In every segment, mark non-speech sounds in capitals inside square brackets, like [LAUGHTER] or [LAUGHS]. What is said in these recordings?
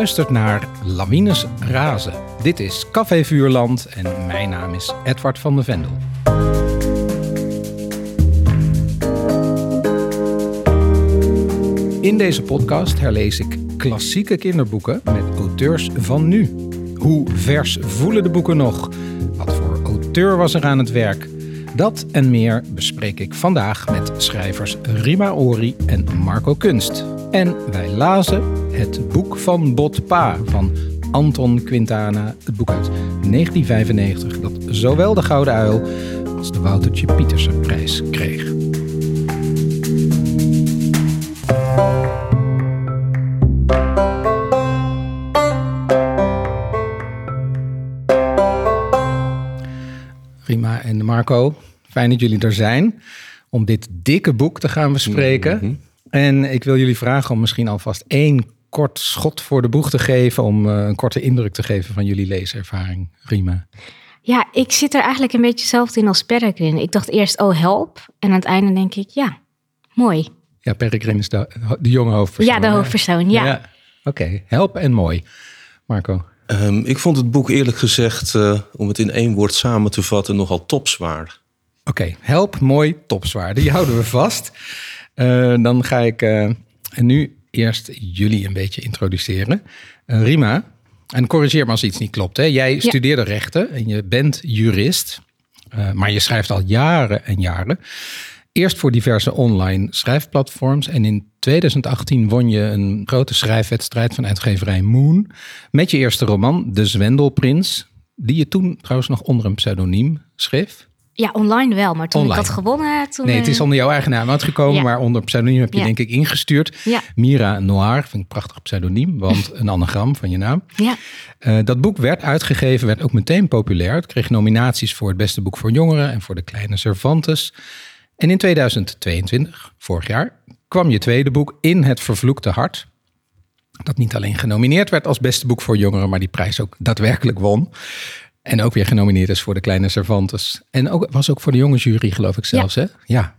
luistert naar Lawines Razen. Dit is Café Vuurland en mijn naam is Edward van de Vendel. In deze podcast herlees ik klassieke kinderboeken met auteurs van nu. Hoe vers voelen de boeken nog? Wat voor auteur was er aan het werk? Dat en meer bespreek ik vandaag met schrijvers Rima Ori en Marco Kunst. En wij lazen Het Boek van Botpa van Anton Quintana. Het boek uit 1995 dat zowel de Gouden Uil als de Woutertje Pietersen prijs kreeg. Rima en Marco, fijn dat jullie er zijn om dit dikke boek te gaan bespreken. Mhm. En ik wil jullie vragen om misschien alvast één kort schot voor de boeg te geven, om eh, een korte indruk te geven van jullie leeservaring, Rima. Ja, ik zit er eigenlijk een beetje hetzelfde in als Peregrine. Ik dacht eerst, oh help. En aan het einde denk ik, ja, mooi. Ja, Peregrine is de, de jonge hoofdpersoon. Ja, de hè? hoofdpersoon, ja. Oké, help en mooi. Marco. Ehm, ik vond het boek eerlijk gezegd, eh, om het in één woord samen te vatten, nogal topzwaar. Oké, help, mooi, topzwaar. Die houden we vast. Eh, dan ga ik eh, en nu eerst jullie een beetje introduceren. Eh, Rima, en corrigeer me als iets niet klopt. Hè? Jij studeerde rechten en je bent jurist, eh, maar je schrijft al jaren en jaren. Eerst voor diverse online schrijfplatforms. En in 2018 won je een grote schrijfwedstrijd van uitgeverij Moon. Met je eerste roman, De Zwendelprins. Die je toen trouwens nog onder een pseudoniem schreef. Ja, online wel. Maar toen Online. ik had gewonnen, toen... Nee, het is eh, onder jouw eigen naam uitgekomen, Ja. maar onder pseudoniem heb je Ja. denk ik ingestuurd. Ja. Mira Noir, vind ik een prachtig pseudoniem, want [LAUGHS] een anagram van je naam. Ja, Eh, dat boek werd uitgegeven, werd ook meteen populair. Het kreeg nominaties voor het beste boek voor jongeren en voor de kleine Cervantes. En in 2022, vorig jaar, kwam je tweede boek In het Vervloekte Hart. Dat niet alleen genomineerd werd als beste boek voor jongeren, maar die prijs ook daadwerkelijk won. En ook weer genomineerd is voor de kleine Cervantes. En ook, was ook voor de jonge jury, geloof ik zelfs, hè? Ja.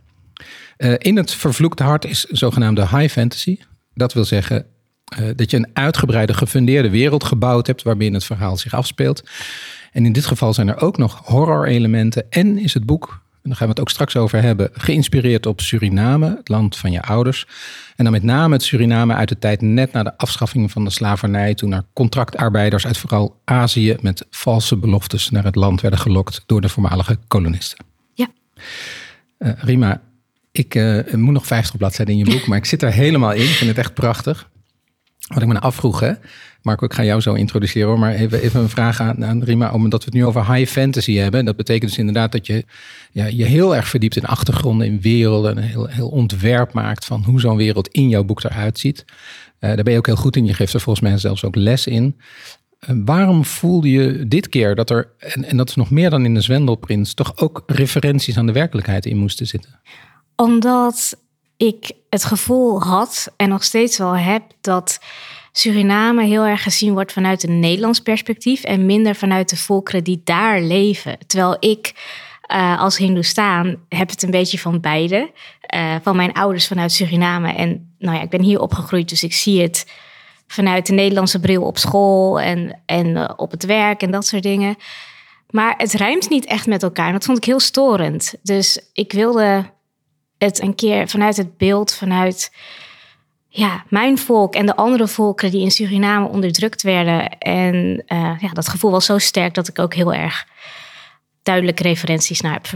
Eh, in het Vervloekte Hart is zogenaamde high fantasy. Dat wil zeggen eh, dat je een uitgebreide, gefundeerde wereld gebouwd hebt waarbinnen het verhaal zich afspeelt. En in dit geval zijn er ook nog horror-elementen. En is het boek, en daar gaan we het ook straks over hebben, geïnspireerd op Suriname, het land van je ouders. En dan met name het Suriname uit de tijd net na de afschaffing van de slavernij, toen er contractarbeiders uit vooral Azië met valse beloftes naar het land werden gelokt door de voormalige kolonisten. ja. Eh, Rima, ik eh, moet nog 50 bladzijden in je boek, [LAUGHS] maar ik zit er helemaal in. Ik vind het echt prachtig. Wat ik me nou afvroeg, hè? Marco, ik ga jou zo introduceren maar even, even een vraag aan, aan Rima, omdat we het nu over high fantasy hebben. Dat betekent dus inderdaad dat je ja, je heel erg verdiept in achtergronden, in werelden, een heel, heel ontwerp maakt van hoe zo'n wereld in jouw boek eruit ziet. Eh, daar ben je ook heel goed in. Je geeft er volgens mij zelfs ook les in. Eh, waarom voelde je dit keer dat er, en, en dat is nog meer dan in de Zwendelprins, toch ook referenties aan de werkelijkheid in moesten zitten? Omdat ik het gevoel had en nog steeds wel heb dat Suriname heel erg gezien wordt vanuit een Nederlands perspectief en minder vanuit de volkeren die daar leven. Terwijl ik eh, als Hindoestaan heb het een beetje van beide. Eh, van mijn ouders vanuit Suriname. En nou ja, ik ben hier opgegroeid, dus ik zie het vanuit de Nederlandse bril op school en, en eh, op het werk en dat soort dingen. Maar het rijmt niet echt met elkaar. En dat vond ik heel storend. Dus ik wilde het een keer vanuit het beeld, vanuit ja, mijn volk en de andere volkeren die in Suriname onderdrukt werden. En eh, ja, dat gevoel was zo sterk dat ik ook heel erg duidelijke referenties naar heb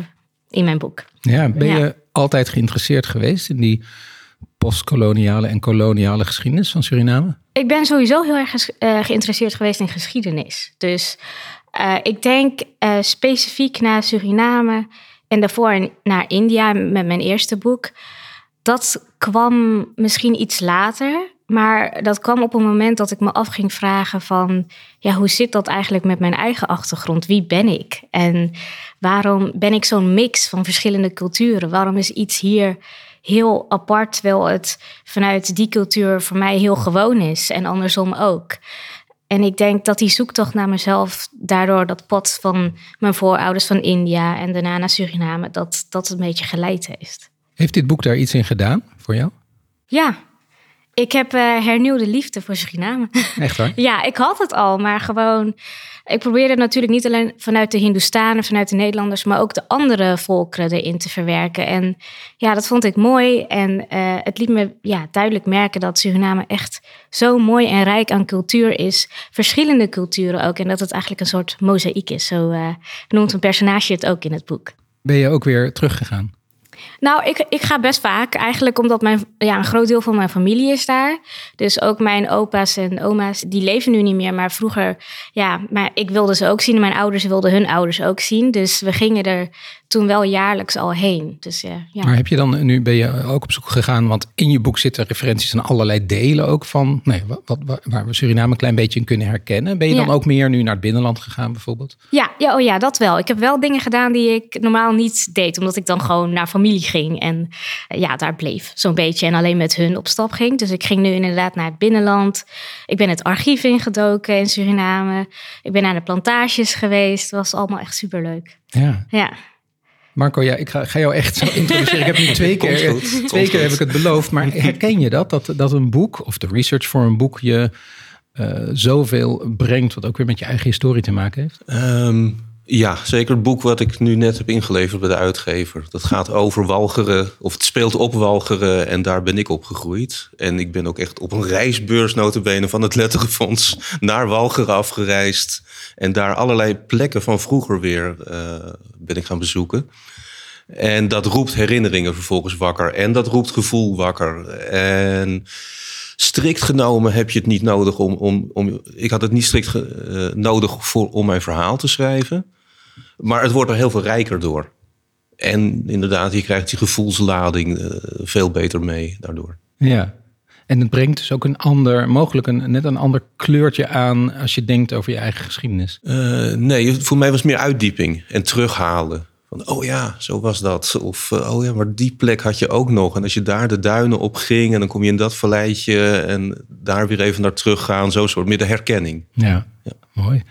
in mijn boek. Ja, ben Ja. je altijd geïnteresseerd geweest in die postkoloniale en koloniale geschiedenis van Suriname? Ik ben sowieso heel erg eh, geïnteresseerd geweest in geschiedenis. Dus eh, ik denk specifiek naar Suriname en daarvoor naar India met mijn eerste boek. Dat kwam misschien iets later, maar dat kwam op een moment dat ik me af ging vragen van, ja, hoe zit dat eigenlijk met mijn eigen achtergrond? Wie ben ik? En waarom ben ik zo'n mix van verschillende culturen? Waarom is iets hier heel apart, terwijl het vanuit die cultuur voor mij heel gewoon is en andersom ook? En ik denk dat die zoektocht naar mezelf, daardoor dat pad van mijn voorouders van India en daarna naar Suriname, dat dat een beetje geleid heeft. Heeft dit boek daar iets in gedaan voor jou? Ja, Ik heb uh, hernieuwde liefde voor Suriname. Echt waar? [LAUGHS] ja, ik had het al, maar gewoon... Ik probeerde natuurlijk niet alleen vanuit de Hindoestanen, vanuit de Nederlanders, maar ook de andere volkeren erin te verwerken. En ja, dat vond ik mooi. En uh, het liet me ja, duidelijk merken dat Suriname echt zo mooi en rijk aan cultuur is. Verschillende culturen ook. En dat het eigenlijk een soort mozaïek is. Zo uh, noemt een personage het ook in het boek. Ben je ook weer teruggegaan? Nou, ik, ik ga best vaak. Eigenlijk omdat mijn, ja, een groot deel van mijn familie is daar. Dus ook mijn opa's en oma's, die leven nu niet meer. Maar vroeger, ja, maar ik wilde ze ook zien. Mijn ouders wilden hun ouders ook zien. Dus we gingen er toen wel jaarlijks al heen. Dus, ja, ja. Maar heb je dan, nu ben je ook op zoek gegaan, want in je boek zitten referenties aan allerlei delen ook van, nee, wat, wat, waar we Suriname een klein beetje in kunnen herkennen. Ben je dan ook meer nu naar het binnenland gegaan bijvoorbeeld? Ja, ja, oh ja, dat wel. Ik heb wel dingen gedaan die ik normaal niet deed, omdat ik dan gewoon naar familie ging en eh, ja, daar bleef zo'n beetje en alleen met hun op stap ging. Dus ik ging nu inderdaad naar het binnenland. Ik ben het archief ingedoken in Suriname. Ik ben naar de plantages geweest. Het was allemaal echt superleuk. Ja. Ja. Marco, ja, ik ga, ga jou echt zo [LAUGHS] introduceren. Ik heb nu twee keer, goed, twee keer heb ik het beloofd. Maar [LAUGHS] herken je dat? Dat, dat een boek of de research voor een boek je uh, zoveel brengt, wat ook weer met je eigen historie te maken heeft? Um, ja, zeker het boek wat ik nu net heb ingeleverd bij de uitgever. Dat gaat over Walcheren, of het speelt op Walcheren en daar ben ik opgegroeid. En ik ben ook echt op een reisbeurs notabene van het Letterenfonds naar Walcheren afgereisd. En daar allerlei plekken van vroeger weer uh, ben ik gaan bezoeken. En dat roept herinneringen vervolgens wakker. En dat roept gevoel wakker. En strikt genomen heb je het niet nodig om. om, om ik had het niet strikt uh, nodig voor, om mijn verhaal te schrijven. Maar het wordt er heel veel rijker door. En inderdaad, je krijgt die gevoelslading uh, veel beter mee daardoor. Ja. En het brengt dus ook een ander, mogelijk een, net een ander kleurtje aan als je denkt over je eigen geschiedenis. Uh, nee, voor mij was het meer uitdieping en terughalen. Van, oh ja, zo was dat. Of, uh, oh ja, maar die plek had je ook nog. En als je daar de duinen op ging en dan kom je in dat valleitje en daar weer even naar terug gaan. Zo soort, meer de herkenning. Ja, ja. mooi.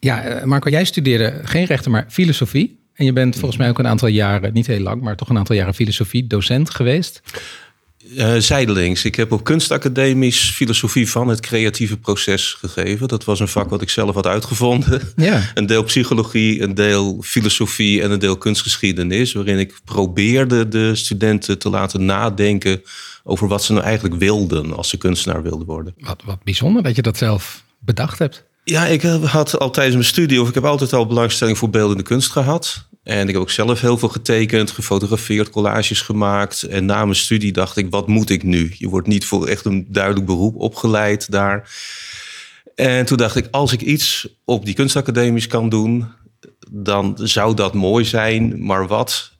Ja, Marco, jij studeerde geen rechten, maar filosofie. En je bent volgens mij ook een aantal jaren, niet heel lang, maar toch een aantal jaren filosofie docent geweest. Uh, zijdelings. Ik heb op kunstacademies filosofie van het creatieve proces gegeven. Dat was een vak wat ik zelf had uitgevonden. Ja. [LAUGHS] Een deel psychologie, een deel filosofie en een deel kunstgeschiedenis. Waarin ik probeerde de studenten te laten nadenken over wat ze nou eigenlijk wilden als ze kunstenaar wilden worden. Wat, wat bijzonder dat je dat zelf bedacht hebt. Ja, ik had al tijdens mijn studie, of ik heb altijd al belangstelling voor beeldende kunst gehad. En ik heb ook zelf heel veel getekend, gefotografeerd, collages gemaakt. En na mijn studie dacht ik, wat moet ik nu? Je wordt niet voor echt een duidelijk beroep opgeleid daar. En toen dacht ik, als ik iets op die kunstacademies kan doen, dan zou dat mooi zijn. Maar wat?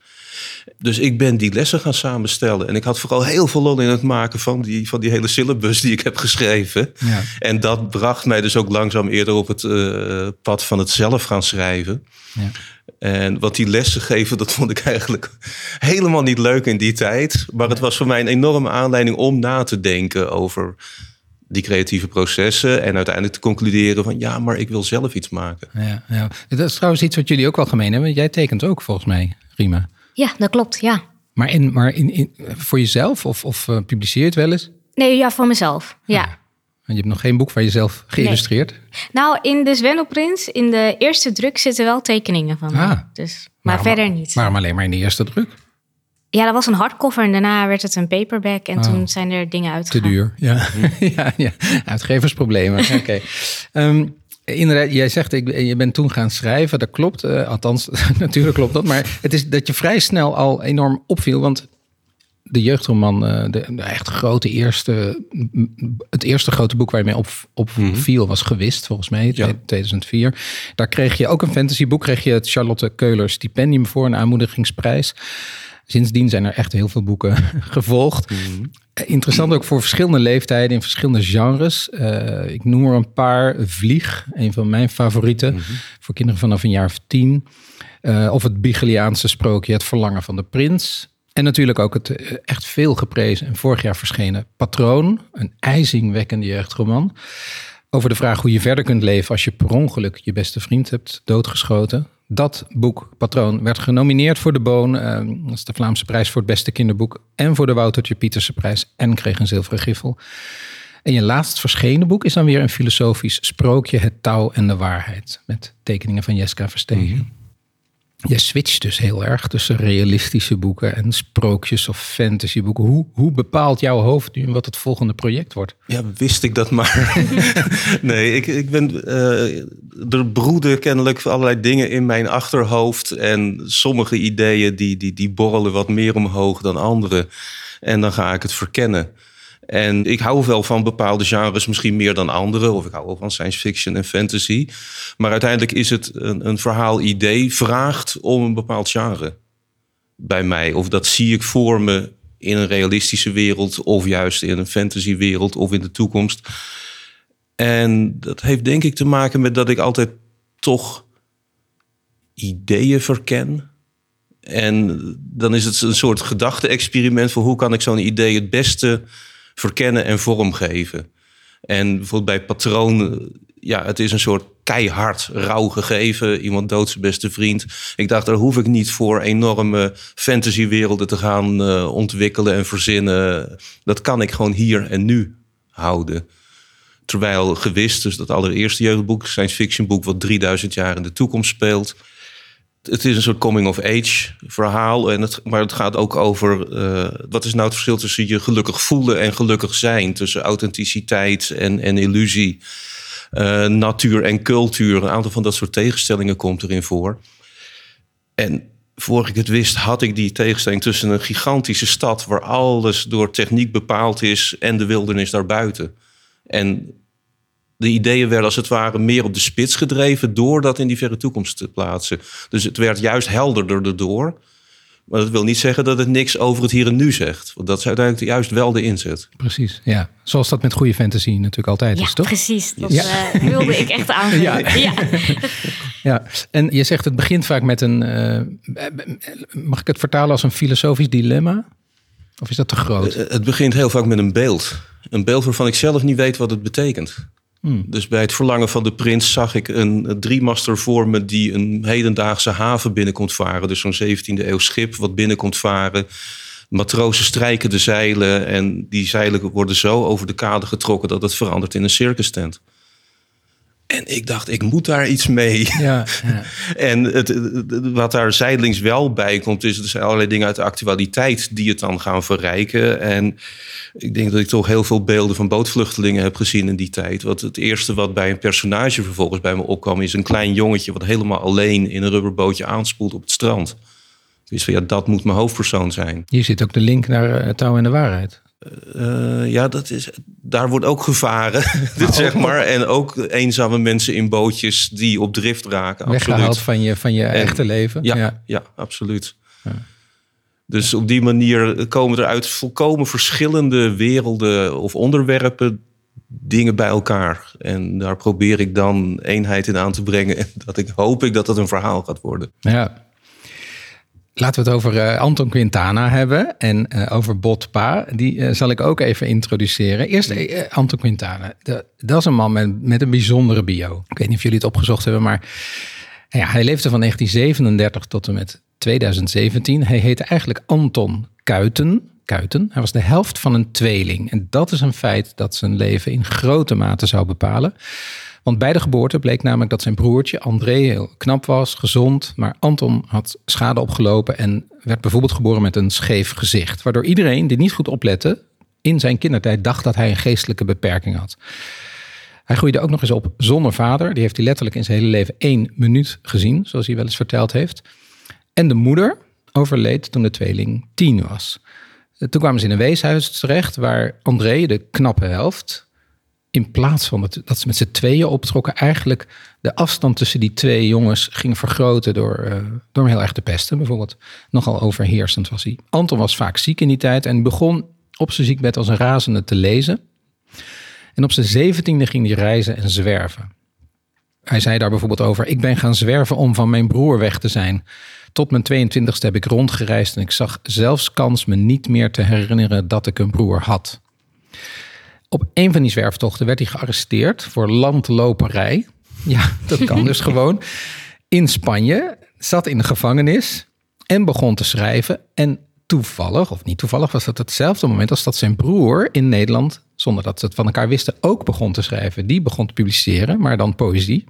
Dus ik ben die lessen gaan samenstellen. En ik had vooral heel veel lol in het maken van die, van die hele syllabus die ik heb geschreven. Ja. En dat bracht mij dus ook langzaam eerder op het uh, pad van het zelf gaan schrijven. Ja. En wat die lessen geven, dat vond ik eigenlijk helemaal niet leuk in die tijd. Maar het was voor mij een enorme aanleiding om na te denken over die creatieve processen. En uiteindelijk te concluderen van ja, maar ik wil zelf iets maken. Ja, ja. Dat is trouwens iets wat jullie ook wel gemeen hebben. Jij tekent ook volgens mij, Rima. Ja, dat klopt, ja. Maar, in, maar in, in, voor jezelf of, of uh, publiceer je het wel eens? Nee, ja, voor mezelf, ja. Ah. En je hebt nog geen boek van jezelf geïllustreerd? Nee. Nou, in de Zwendelprins, in de eerste druk zitten wel tekeningen van ah. Dus, maar, maar verder niet. Waarom alleen maar in de eerste druk? Ja, dat was een hardcover en daarna werd het een paperback en oh. toen zijn er dingen uitgegaan. Te duur, ja. ja, [LAUGHS] ja. Uitgeversproblemen, [LAUGHS] oké. Okay. Um, Inderdaad, jij zegt, ik, je bent toen gaan schrijven. Dat klopt. Uh, althans, [LAUGHS] natuurlijk klopt dat. Maar het is dat je vrij snel al enorm opviel. Want de jeugdroman, uh, de, de, echt grote eerste... Het eerste grote boek waar je mee op, op mm -hmm. viel was Gewist, volgens mij, ja. 2004. Daar kreeg je ook een fantasyboek. Kreeg je het Charlotte Keuler stipendium voor, een aanmoedigingsprijs. Sindsdien zijn er echt heel veel boeken [LAUGHS] gevolgd. Mm. Interessant ook voor verschillende leeftijden in verschillende genres. Uh, ik noem er een paar. Vlieg, een van mijn favorieten. Mm -hmm. Voor kinderen vanaf een jaar of tien. Uh, of het Bigeliaanse sprookje Het Verlangen van de Prins. En natuurlijk ook het uh, echt veel geprezen en vorig jaar verschenen Patroon. Een ijzingwekkende jeugdroman. Over de vraag hoe je verder kunt leven als je per ongeluk je beste vriend hebt doodgeschoten. Dat boek, Patroon, werd genomineerd voor de Boon. eh, dat is de Vlaamse prijs voor het beste kinderboek. En voor de Woutertje Pieterse prijs. En kreeg een zilveren griffel. En je laatst verschenen boek is dan weer een filosofisch sprookje. Het touw en de waarheid. Met tekeningen van Jeska Verstegen. Je switcht dus heel erg tussen realistische boeken en sprookjes of fantasyboeken. Hoe, hoe bepaalt jouw hoofd nu wat het volgende project wordt? Ja, wist ik dat maar. [LAUGHS] nee, ik, ik ben. eh, er broeden kennelijk allerlei dingen in mijn achterhoofd. En sommige ideeën die, die, die borrelen wat meer omhoog dan andere. En dan ga ik het verkennen. En ik hou wel van bepaalde genres, misschien meer dan andere. Of ik hou wel van science fiction en fantasy. Maar uiteindelijk is het een, een verhaal-idee vraagt om een bepaald genre bij mij. Of dat zie ik voor me in een realistische wereld, of juist in een fantasywereld of in de toekomst. En dat heeft denk ik te maken met dat ik altijd toch ideeën verken. En dan is het een soort gedachte-experiment voor hoe kan ik zo'n idee het beste verkennen en vormgeven. En bijvoorbeeld bij patroon, ja, het is een soort keihard rauw gegeven. Iemand doodt zijn beste vriend. Ik dacht, daar hoef ik niet voor enorme fantasywerelden te gaan eh, ontwikkelen en verzinnen. Dat kan ik gewoon hier en nu houden. Terwijl gewist, dus dat allereerste jeugdboek, science fiction boek, wat 3000 jaar in de toekomst speelt. Het is een soort coming-of-age verhaal. En het, maar het gaat ook over eh, wat is nou het verschil tussen je gelukkig voelen en gelukkig zijn. Tussen authenticiteit en, en illusie. Eh, natuur en cultuur. Een aantal van dat soort tegenstellingen komt erin voor. En voor ik het wist, had ik die tegenstelling tussen een gigantische stad waar alles door techniek bepaald is en de wildernis daarbuiten. En de ideeën werden als het ware meer op de spits gedreven door dat in die verre toekomst te plaatsen. Dus het werd juist helderder erdoor. Maar dat wil niet zeggen dat het niks over het hier en nu zegt. Want dat is uiteindelijk juist wel de inzet. Precies, ja. Zoals dat met goede fantasy natuurlijk altijd Ja, is, toch? precies. Dat Ja. eh, wilde ik echt aanvullen. [LAUGHS] Ja. Ja. [LAUGHS] Ja, en je zegt het begint vaak met een, eh, mag ik het vertalen als een filosofisch dilemma? Of is dat te groot? Eh, Het begint heel vaak met een beeld. Een beeld waarvan ik zelf niet weet wat het betekent. Dus bij het verlangen van de prins zag ik een driemaster voor me die een hedendaagse haven binnenkomt varen. Dus zo'n 17e eeuw schip wat binnenkomt varen. Matrozen strijken de zeilen en die zeilen worden zo over de kade getrokken dat het verandert in een circus tent. En ik dacht, ik moet daar iets mee. Ja, ja. [LAUGHS] En het, wat daar zijdelings wel bij komt, is er zijn allerlei dingen uit de actualiteit die het dan gaan verrijken. En ik denk dat ik toch heel veel beelden van bootvluchtelingen heb gezien in die tijd. Wat het eerste wat bij een personage vervolgens bij me opkwam, is een klein jongetje wat helemaal alleen in een rubberbootje aanspoelt op het strand. Dus van ja, dat moet mijn hoofdpersoon zijn. Hier zit ook de link naar eh, Touw en de Waarheid. Eh, ja, dat is, daar wordt ook gevaren, [LAUGHS] dit zeg maar. En ook eenzame mensen in bootjes die op drift raken. Weggehaald Absoluut. van je, van je echte leven. Ja, ja. absoluut. Dus op die manier komen er uit volkomen verschillende werelden of onderwerpen dingen bij elkaar. En daar probeer ik dan eenheid in aan te brengen. En [LAUGHS] dat ik hoop ik dat het een verhaal gaat worden. Ja. Laten we het over eh, Anton Quintana hebben en eh, over Bot Pa. Die eh, zal ik ook even introduceren. Eerst Anton Quintana. De- dat is een man met, met een bijzondere bio. Ik weet niet of jullie het opgezocht hebben, maar ja, hij leefde van 1937 tot en met 2017. Hij heette eigenlijk Anton Kuiten. Kuiten. Hij was de helft van een tweeling. En dat is een feit dat zijn leven in grote mate zou bepalen. Want bij de geboorte bleek namelijk dat zijn broertje André heel knap was, gezond. Maar Anton had schade opgelopen en werd bijvoorbeeld geboren met een scheef gezicht. Waardoor iedereen die niet goed oplette in zijn kindertijd dacht dat hij een geestelijke beperking had. Hij groeide ook nog eens op zonder vader. Die heeft hij letterlijk in zijn hele leven één minuut gezien, zoals hij wel eens verteld heeft. En de moeder overleed toen de tweeling tien was. Toen kwamen ze in een weeshuis terecht waar André, de knappe helft, in plaats van dat, ze met z'n tweeën optrokken, eigenlijk de afstand tussen die twee jongens ging vergroten door, eh, door hem heel erg te pesten. Bijvoorbeeld nogal overheersend was hij. Anton was vaak ziek in die tijd en begon op zijn ziekbed als een razende te lezen. En op zijn zeventiende ging hij reizen en zwerven. Hij zei daar bijvoorbeeld over: Ik ben gaan zwerven om van mijn broer weg te zijn. Tot mijn 22e heb ik rondgereisd en ik zag zelfs kans me niet meer te herinneren dat ik een broer had. Op een van die zwerftochten werd hij gearresteerd voor landloperij. Ja, dat kan dus [LAUGHS] gewoon. In Spanje. zat in de gevangenis en begon te schrijven. En toevallig, of niet toevallig, was dat hetzelfde moment als dat zijn broer in Nederland, zonder dat ze het van elkaar wisten, ook begon te schrijven. Die begon te publiceren, maar dan poëzie.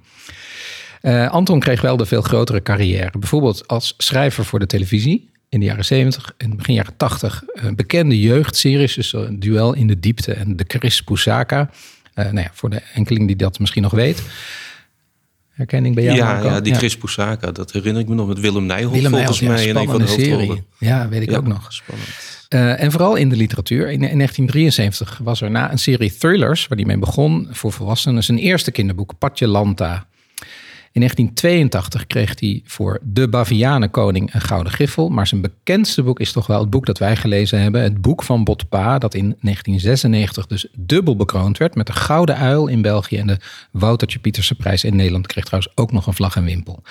Uh, Anton kreeg wel de veel grotere carrière. Bijvoorbeeld als schrijver voor de televisie in de jaren 70 en begin jaren 80. Uh, bekende jeugdseries, dus uh, Duel in de Diepte en De Chris Pusaka. nou ja, voor de enkeling die dat misschien nog weet. Herkenning bij jou? Ja, ja die Chris Pusaka, dat herinner ik me nog met Willem Nijholt Willem volgens mij een van de serie. Ja, weet ik ook nog. Spannend. Uh, en vooral in de literatuur. In, in, 1973 was er na een serie thrillers, waar die mee begon voor volwassenen, zijn eerste kinderboek, Patje Lanta. In 1982 kreeg hij voor De Bavianenkoning een gouden griffel. Maar zijn bekendste boek is toch wel het boek dat wij gelezen hebben. Het boek van Botpa, dat in 1996 dus dubbel bekroond werd. Met de Gouden Uil in België en de Woutertje Pieterse prijs in Nederland. Kreeg trouwens ook nog een vlag en wimpel.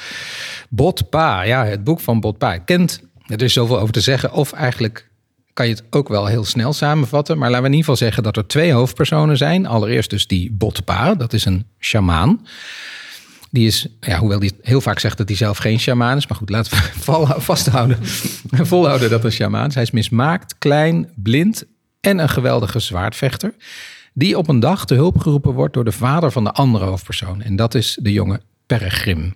Botpa, ja, het boek van Botpa. Kent, er is zoveel over te zeggen. Of eigenlijk kan je het ook wel heel snel samenvatten. Maar laten we in ieder geval zeggen dat er twee hoofdpersonen zijn. Allereerst dus die Botpa, dat is een sjamaan. Die is, ja, hoewel die heel vaak zegt dat hij zelf geen shamaan is. Maar goed, laten we [LAUGHS] vasthouden. [LAUGHS] volhouden dat een shamaan is. Hij is mismaakt, klein, blind en een geweldige zwaardvechter. Die op een dag te hulp geroepen wordt door de vader van de andere hoofdpersoon. En dat is de jonge Peregrim.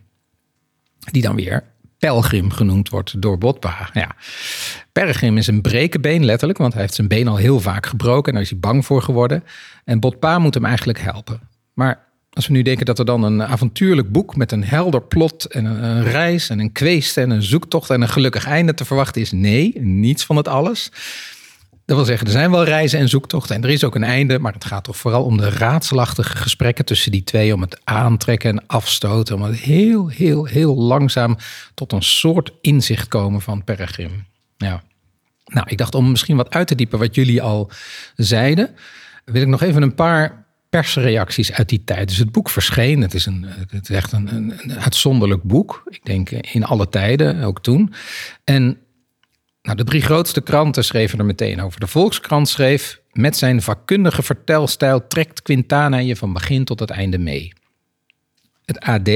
Die dan weer Pelgrim genoemd wordt door Botpa. Ja. Peregrim is een brekenbeen letterlijk, want hij heeft zijn been al heel vaak gebroken en daar is hij bang voor geworden. En Botpa moet hem eigenlijk helpen. Maar als we nu denken dat er dan een avontuurlijk boek met een helder plot en een, reis en een kweest en een zoektocht en een gelukkig einde te verwachten is, nee, niets van het alles. Dat wil zeggen, er zijn wel reizen en zoektochten en er is ook een einde, maar het gaat toch vooral om de raadselachtige gesprekken tussen die twee, om het aantrekken en afstoten, om het heel, heel, heel langzaam tot een soort inzicht komen van Peregrim. Ja. Nou, ik dacht om misschien wat uit te diepen wat jullie al zeiden, wil ik nog even een paar persreacties uit die tijd. Dus het boek verscheen. Het is, een, het is echt een, een, uitzonderlijk boek. Ik denk in alle tijden, ook toen. En nou, de drie grootste kranten schreven er meteen over. De Volkskrant schreef... met zijn vakkundige vertelstijl trekt Quintana je van begin tot het einde mee. Het AD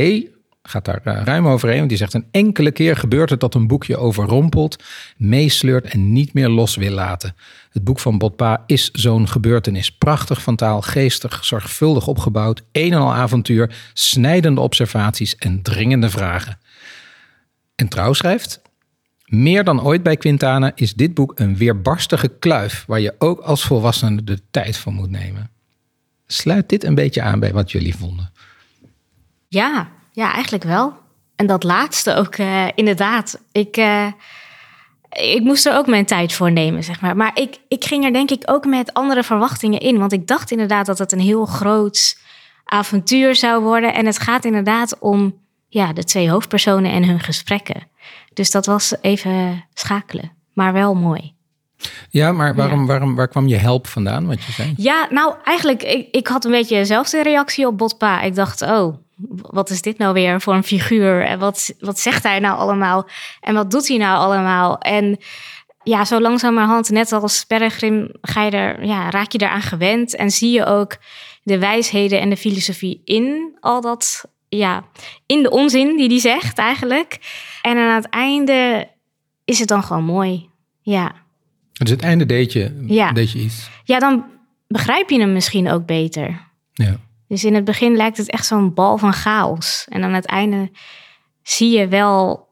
gaat daar eh, ruim overheen. Want die zegt: Een enkele keer gebeurt het dat een boekje overrompelt, meesleurt en niet meer los wil laten. Het boek van Botpa is zo'n gebeurtenis. Prachtig van taal, geestig, zorgvuldig opgebouwd, een en al avontuur, snijdende observaties en dringende vragen. En Trouw schrijft. Meer dan ooit bij Quintana is dit boek een weerbarstige kluif waar je ook als volwassene de tijd voor moet nemen. Sluit dit een beetje aan bij wat jullie vonden? Ja, ja, eigenlijk wel. En dat laatste ook, uh, inderdaad. Ik, uh, ik moest er ook mijn tijd voor nemen, zeg maar. Maar ik, ik ging er denk ik ook met andere verwachtingen in. Want ik dacht inderdaad dat het een heel groot avontuur zou worden. En het gaat inderdaad om ja, de twee hoofdpersonen en hun gesprekken. Dus dat was even schakelen, maar wel mooi. Ja, maar waarom, waarom, waar kwam je help vandaan, wat je zei? Ja, nou eigenlijk, ik, ik had een beetje dezelfde reactie op Botpa. Ik dacht, oh, wat is dit nou weer voor een figuur? En wat, wat zegt hij nou allemaal? En wat doet hij nou allemaal? En ja, zo langzamerhand, net als Peregrim, ga je er, ja, raak je eraan gewend en zie je ook de wijsheden en de filosofie in al dat, ja, in de onzin die hij zegt eigenlijk. En aan het einde is het dan gewoon mooi. Ja. Dus het einde deed je, ja. deed je iets. Ja, dan begrijp je hem misschien ook beter. Ja. Dus in het begin lijkt het echt zo'n bal van chaos. En aan het einde zie je wel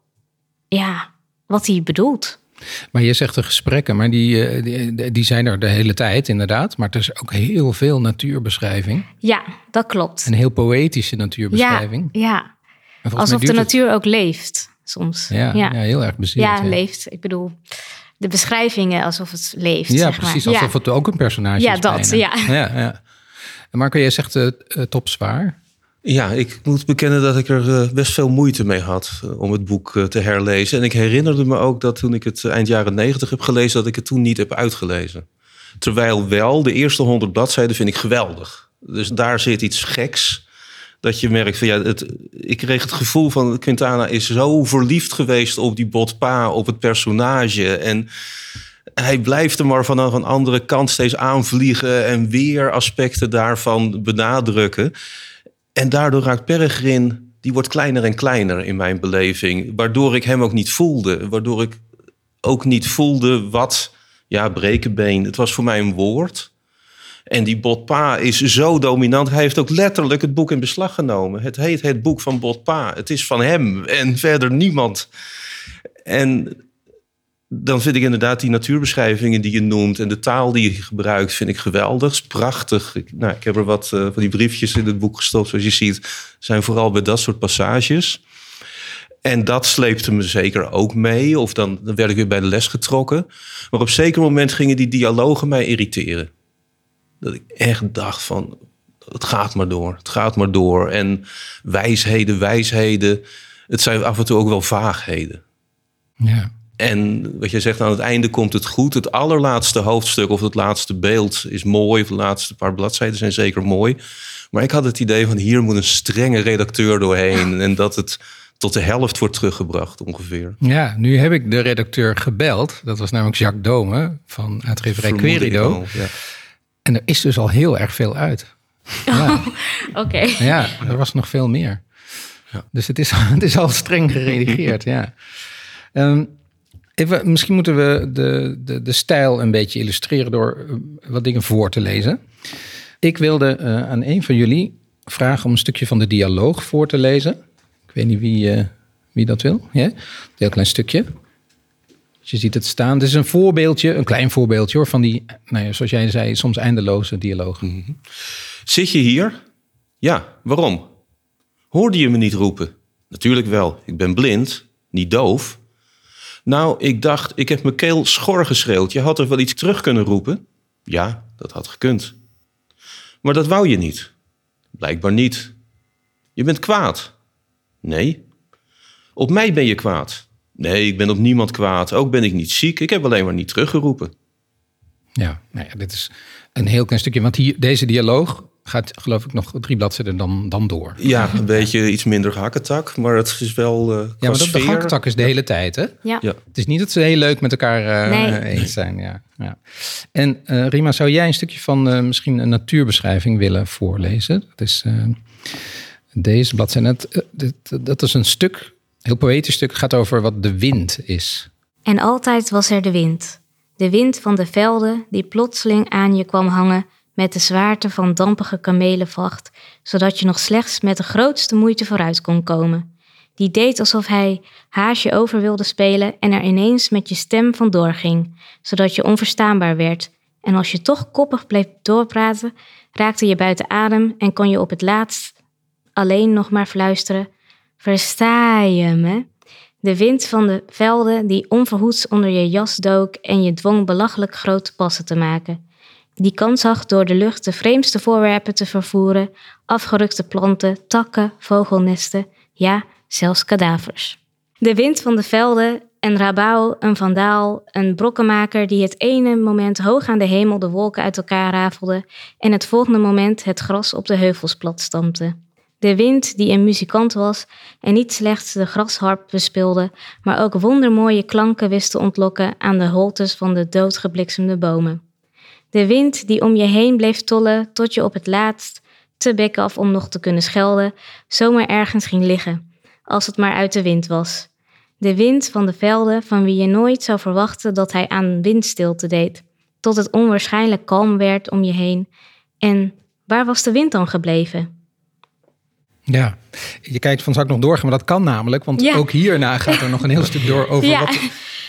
ja, wat hij bedoelt. Maar je zegt de gesprekken, maar die, eh, die, die, zijn er de hele tijd inderdaad. Maar er is ook heel veel natuurbeschrijving. Ja, dat klopt. Een heel poëtische natuurbeschrijving. Ja, ja. alsof de natuur ook leeft soms. Ja, ja. heel erg bezield. Ja, leeft. Ik bedoel, de beschrijvingen alsof het leeft. Ja, precies. Alsof het ook een personage ja, is. Dat, ja, dat. Ja, ja. Marco, jij zegt uh, top zwaar. Ja, ik moet bekennen dat ik er uh, best veel moeite mee had om het boek te herlezen. En ik herinnerde me ook dat toen ik het eind jaren negentig heb gelezen, dat ik het toen niet heb uitgelezen. Terwijl wel, de eerste honderd bladzijden vind ik geweldig. Dus daar zit iets geks. Dat je merkt van ja, het, ik kreeg het gevoel van Quintana is zo verliefd geweest op die botpa, op het personage. En hij blijft er maar vanaf een andere kant steeds aanvliegen en weer aspecten daarvan benadrukken. En daardoor raakt Peregrin, die wordt kleiner en kleiner in mijn beleving. Waardoor ik hem ook niet voelde. Waardoor ik ook niet voelde wat, ja, brekenbeen. Het was voor mij een woord. En die Botpa is zo dominant. Hij heeft ook letterlijk het boek in beslag genomen. Het heet het boek van Botpa. Het is van hem en verder niemand. En dan vind ik inderdaad die natuurbeschrijvingen die je noemt en de taal die je gebruikt, vind ik geweldig. Prachtig. Ik, nou, ik heb er wat uh, van die briefjes in het boek gestopt, zoals je ziet, zijn vooral bij dat soort passages. En dat sleepte me zeker ook mee. Of dan, dan werd ik weer bij de les getrokken. Maar op zeker moment gingen die dialogen mij irriteren. Dat ik echt dacht van, het gaat maar door, het gaat maar door. En wijsheden, wijsheden, het zijn af en toe ook wel vaagheden. Ja. En wat je zegt, aan het einde komt het goed. Het allerlaatste hoofdstuk of het laatste beeld is mooi. Of de laatste paar bladzijden zijn zeker mooi. Maar ik had het idee van hier moet een strenge redacteur doorheen. En dat het tot de helft wordt teruggebracht ongeveer. Ja, nu heb ik de redacteur gebeld. Dat was namelijk Jacques Dome van uitgeverij Querido. Ja. En er is dus al heel erg veel uit. Ja. [LAUGHS] Oké. Ja, er was nog veel meer. Ja. Dus het is, [LAUGHS] het is al streng geredigeerd, ja. Um, Even, misschien moeten we de, de, de stijl een beetje illustreren door eh, wat dingen voor te lezen. Ik wilde uh, aan een van jullie vragen om een stukje van de dialoog voor te lezen. Ik weet niet wie, uh, wie dat wil. Een heel klein stukje. Je ziet het staan. Dit is een voorbeeldje, een klein voorbeeldje hoor, van die, nou ja, zoals jij zei, soms eindeloze dialogen. Mm -hmm. Zit je hier? Ja, waarom? Hoorde je me niet roepen? Natuurlijk wel. Ik ben blind, niet doof. Nou, ik dacht, ik heb mijn keel schor geschreeuwd. Je had er wel iets terug kunnen roepen? Ja, dat had gekund. Maar dat wou je niet. Blijkbaar niet. Je bent kwaad. Nee. Op mij ben je kwaad. Nee, ik ben op niemand kwaad. Ook ben ik niet ziek. Ik heb alleen maar niet teruggeroepen. Ja, nou ja, dit is een heel klein stukje. Want hier, deze dialoog gaat geloof ik nog drie bladzijden dan, dan door. Ja, een beetje iets minder hakketak, maar het is wel uh, Ja, maar dat, de hakketak is de hele tijd, hè? Ja. ja. Het is niet dat ze heel leuk met elkaar uh, eens zijn, ja. ja. En uh, Rima, zou jij een stukje van misschien een natuurbeschrijving willen voorlezen? Dat is deze bladzijde. Dat, dat is een stuk, heel poëtisch stuk, gaat over wat de wind is. En altijd was er de wind. De wind van de velden die plotseling aan je kwam hangen met de zwaarte van dampige kamelenvacht, zodat je nog slechts met de grootste moeite vooruit kon komen. Die deed alsof hij haasje over wilde spelen en er ineens met je stem vandoor ging, zodat je onverstaanbaar werd. En als je toch koppig bleef doorpraten, raakte je buiten adem en kon je op het laatst alleen nog maar fluisteren: Versta je me? De wind van de velden die onverhoeds onder je jas dook en je dwong belachelijk grote passen te maken die kans zag door de lucht de vreemdste voorwerpen te vervoeren, afgerukte planten, takken, vogelnesten, ja, zelfs kadavers. De wind van de velden, een rabauw, een vandaal, een brokkenmaker die het ene moment hoog aan de hemel de wolken uit elkaar rafelde en het volgende moment het gras op de heuvels plat stampte. De wind die een muzikant was en niet slechts de grasharp bespeelde, maar ook wondermooie klanken wist te ontlokken aan de holtes van de doodgebliksemde bomen. De wind die om je heen bleef tollen tot je op het laatst, te bek af om nog te kunnen schelden, zomaar ergens ging liggen, als het maar uit de wind was. De wind van de velden van wie je nooit zou verwachten dat hij aan windstilte deed, tot het onwaarschijnlijk kalm werd om je heen. En waar was de wind dan gebleven? Ja, je kijkt van zak nog doorgaan, maar dat kan namelijk, want ook hierna gaat er nog een heel stuk door over ja. wat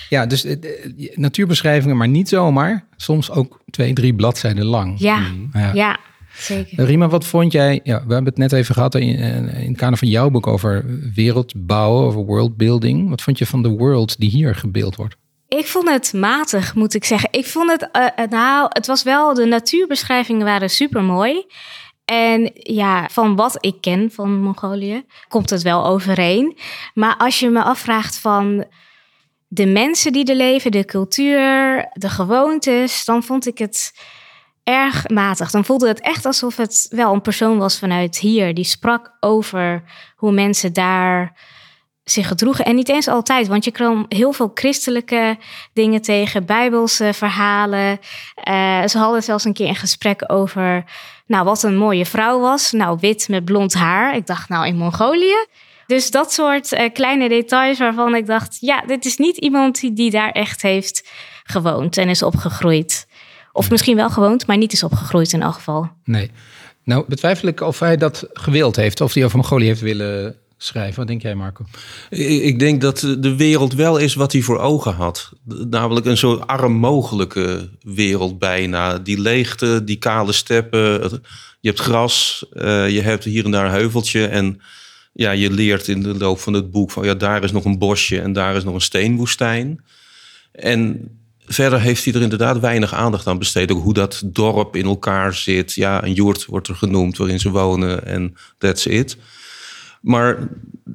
ja, dus uh, natuurbeschrijvingen, maar niet zomaar. Soms ook twee, drie bladzijden lang. Ja, mm. ja. ja. Zeker. Rima, wat vond jij? Ja, we hebben het net even gehad in, eh, in het kader van jouw boek over wereldbouwen, over worldbuilding. Wat vond je van de world die hier gebeeld wordt? Ik vond het matig, moet ik zeggen. Ik vond het, uh, nou, het was wel, de natuurbeschrijvingen waren super mooi. En ja, van wat ik ken van Mongolië, komt het wel overeen. Maar als je me afvraagt van de mensen die er leven, de cultuur, de gewoontes, dan vond ik het erg matig. Dan voelde het echt alsof het wel een persoon was vanuit hier. Die sprak over hoe mensen daar zich gedroegen. En niet eens altijd, want je kwam heel veel christelijke dingen tegen, bijbelse verhalen. Uh, ze hadden zelfs een keer een gesprek over, nou, wat een mooie vrouw was. Nou, wit met blond haar. Ik dacht, nou, in Mongolië Dus dat soort uh, kleine details waarvan ik dacht, ja, dit is niet iemand die, die daar echt heeft gewoond en is opgegroeid. Of misschien wel gewoond, maar niet is opgegroeid in elk geval. Nee. Nou, betwijfel ik of hij dat gewild heeft, of hij over Mongolië heeft willen schrijven. Wat denk jij, Marco? Ik denk dat de wereld wel is wat hij voor ogen had. Namelijk een zo arm mogelijke wereld bijna. Die leegte, die kale steppen. Je hebt gras, eh, je hebt hier en daar een heuveltje. En ja, je leert in de loop van het boek van ja, daar is nog een bosje en daar is nog een steenwoestijn. En verder heeft hij er inderdaad weinig aandacht aan besteed. Ook hoe dat dorp in elkaar zit. Ja, een joert wordt er genoemd waarin ze wonen en that's it. Maar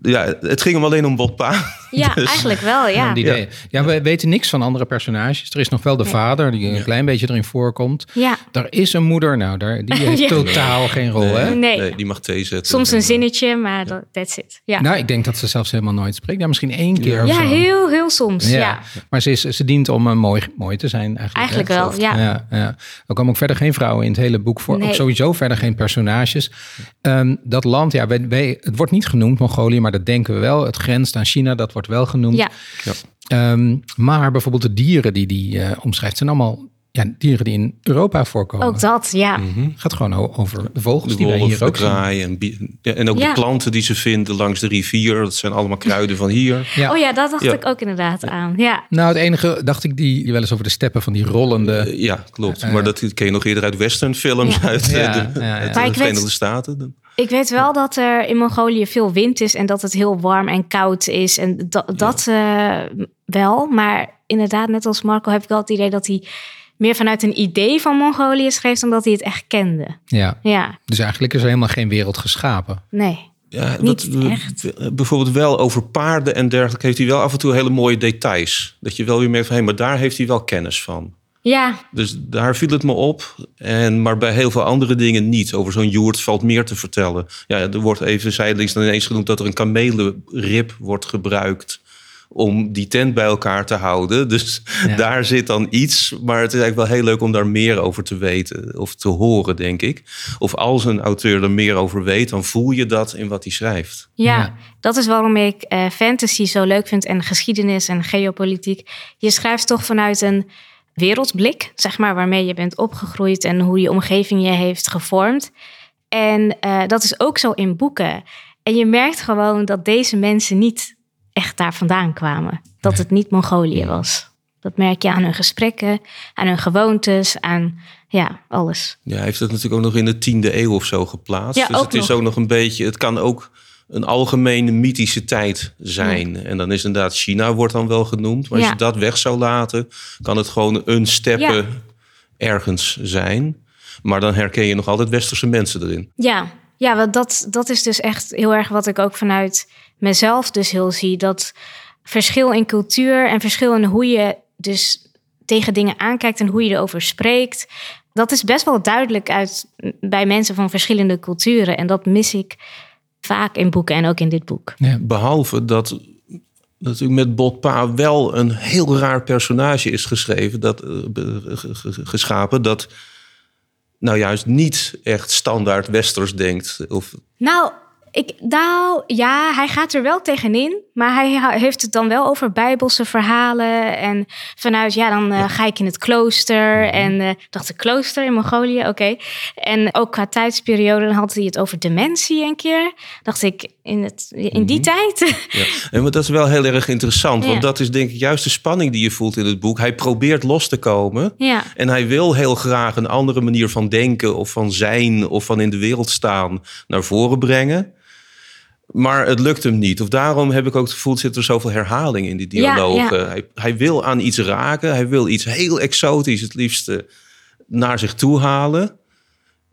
ja, het ging hem alleen om Botpa. [LAUGHS] Ja, [LAUGHS] dus- eigenlijk wel, ja. ja. ja, we weten niks van andere personages. Er is nog wel de vader, die een klein beetje erin voorkomt. Ja. Er is een moeder, nou, daar, die [LAUGHS] heeft totaal geen rol, nee. hè? Nee. nee. die mag thee zetten. Soms een zinnetje, maar dat that's it. Ja. Nou, ik denk dat ze zelfs helemaal nooit spreekt. Ja, misschien één keer Ja, of zo. heel, heel soms, ja. Maar ze, is, ze dient om uh, mooi, mooi te zijn eigenlijk. Eigenlijk wel, ja. ja, ja. Er komen ook verder geen vrouwen in het hele boek voor. Ook sowieso verder geen personages. Um, dat land, ja, wij, wij, het wordt niet genoemd, Mongolië, maar dat denken we wel. Het grenst aan China, dat wordt wel genoemd. Ja. ja. Um, maar bijvoorbeeld de dieren die die uh, omschrijft, zijn allemaal ja, dieren die in Europa voorkomen. Ook dat, ja. Mm -hmm. gaat gewoon over de vogels de die wolf, wij hier ook kraai en, ja, en ook ja. de planten die ze vinden langs de rivier. Dat zijn allemaal kruiden van hier. Ja. Oh ja, dat dacht ik ook inderdaad aan. Ja. Nou, het enige dacht ik die, die wel eens over de steppen van die rollende... Uh, ja, klopt. Uh, maar dat ken je nog eerder uit westernfilms uit, de, uit de Verenigde weet, Staten. Ik weet wel dat er in Mongolië veel wind is en dat het heel warm en koud is. En dat, dat uh, wel. Maar inderdaad, net als Marco heb ik wel het idee dat hij meer vanuit een idee van Mongolië schreef dan dat hij het echt kende. Ja. ja. Dus eigenlijk is er helemaal geen wereld geschapen. Nee. Ja, Niet dat, echt. Bijvoorbeeld wel over paarden en dergelijke heeft hij wel af en toe hele mooie details. Dat je wel weer merkt van, hé, maar daar heeft hij wel kennis van. Ja. Dus daar viel het me op. En, maar bij heel veel andere dingen niet. Over zo'n joert valt meer te vertellen. Ja, er wordt even zijdelings dan ineens genoemd dat er een kamelenrib wordt gebruikt om die tent bij elkaar te houden. [LAUGHS] Dus ja. daar zit dan iets. Maar het is eigenlijk wel heel leuk om daar meer over te weten of te horen, denk ik. Of als een auteur er meer over weet, dan voel je dat in wat hij schrijft. Ja, ja. dat is waarom ik uh, fantasy zo leuk vind en geschiedenis en geopolitiek. Je schrijft toch vanuit een wereldblik, zeg maar, waarmee je bent opgegroeid en hoe je omgeving je heeft gevormd. En uh, dat is ook zo in boeken. En je merkt gewoon dat deze mensen niet echt daar vandaan kwamen. Dat het niet Mongolië was. Dat merk je aan hun gesprekken, aan hun gewoontes, aan ja, alles. Ja, hij heeft het natuurlijk ook nog in de tiende eeuw of zo geplaatst. Ja, dus het is ook nog een beetje, het kan ook een algemene mythische tijd zijn. Ja. En dan is inderdaad China wordt dan wel genoemd. Maar Ja. als je dat weg zou laten, kan het gewoon een steppe Ja. ergens zijn. Maar dan herken je nog altijd westerse mensen erin. Ja, ja want dat, dat is dus echt heel erg wat ik ook vanuit mezelf dus heel zie. Dat verschil in cultuur en verschil in hoe je dus tegen dingen aankijkt en hoe je erover spreekt. Dat is best wel duidelijk uit bij mensen van verschillende culturen. En dat mis ik vaak in boeken en ook in dit boek. Ja. Behalve dat natuurlijk met Botpa wel een heel raar personage is geschreven, dat, eh, geschapen, dat nou juist niet echt standaard westers denkt. Of, Nou, ik, nou, ja, hij gaat er wel tegenin. Maar hij heeft het dan wel over bijbelse verhalen. En vanuit, ja, dan eh, ga ik in het klooster. En eh dacht ik, klooster in Mongolië, oké. En ook qua tijdsperiode, dan had hij het over dementie een keer. Dacht ik, in, het, in die tijd? ja. [LAUGHS] En dat is wel heel erg interessant, Ja. want dat is denk ik juist de spanning die je voelt in het boek. Hij probeert los te komen. ja, En hij wil heel graag een andere manier van denken of van zijn of van in de wereld staan naar voren brengen. Maar het lukt hem niet. Of daarom heb ik ook het gevoel, zit er zoveel herhaling in die dialogen. ja. Hij, hij wil aan iets raken. Hij wil iets heel exotisch het liefste naar zich toe halen.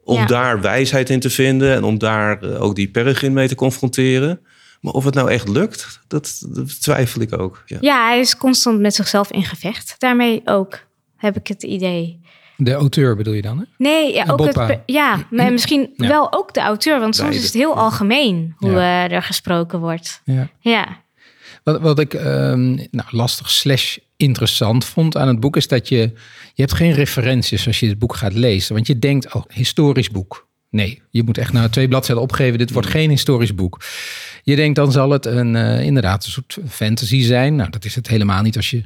Om Ja. daar wijsheid in te vinden en om daar eh, ook die peregrine mee te confronteren. Maar of het nou echt lukt, dat, dat twijfel ik ook. Ja. ja, hij is constant met zichzelf in gevecht. Daarmee ook, heb ik het idee. De auteur bedoel je dan? Hè? Nee, ja, ook het, ja maar misschien Ja. wel ook de auteur. Want soms is het heel algemeen hoe Ja. eh, er gesproken wordt. Ja. Ja, Wat, wat ik ehm, nou, lastig slash interessant vond aan het boek is dat je... Je hebt geen referenties als je het boek gaat lezen. Want je denkt, oh, historisch boek. Nee, je moet echt naar twee bladzijden opgeven. Dit wordt geen historisch boek. Je denkt dan zal het een, uh, inderdaad een soort fantasy zijn. Nou, dat is het helemaal niet als je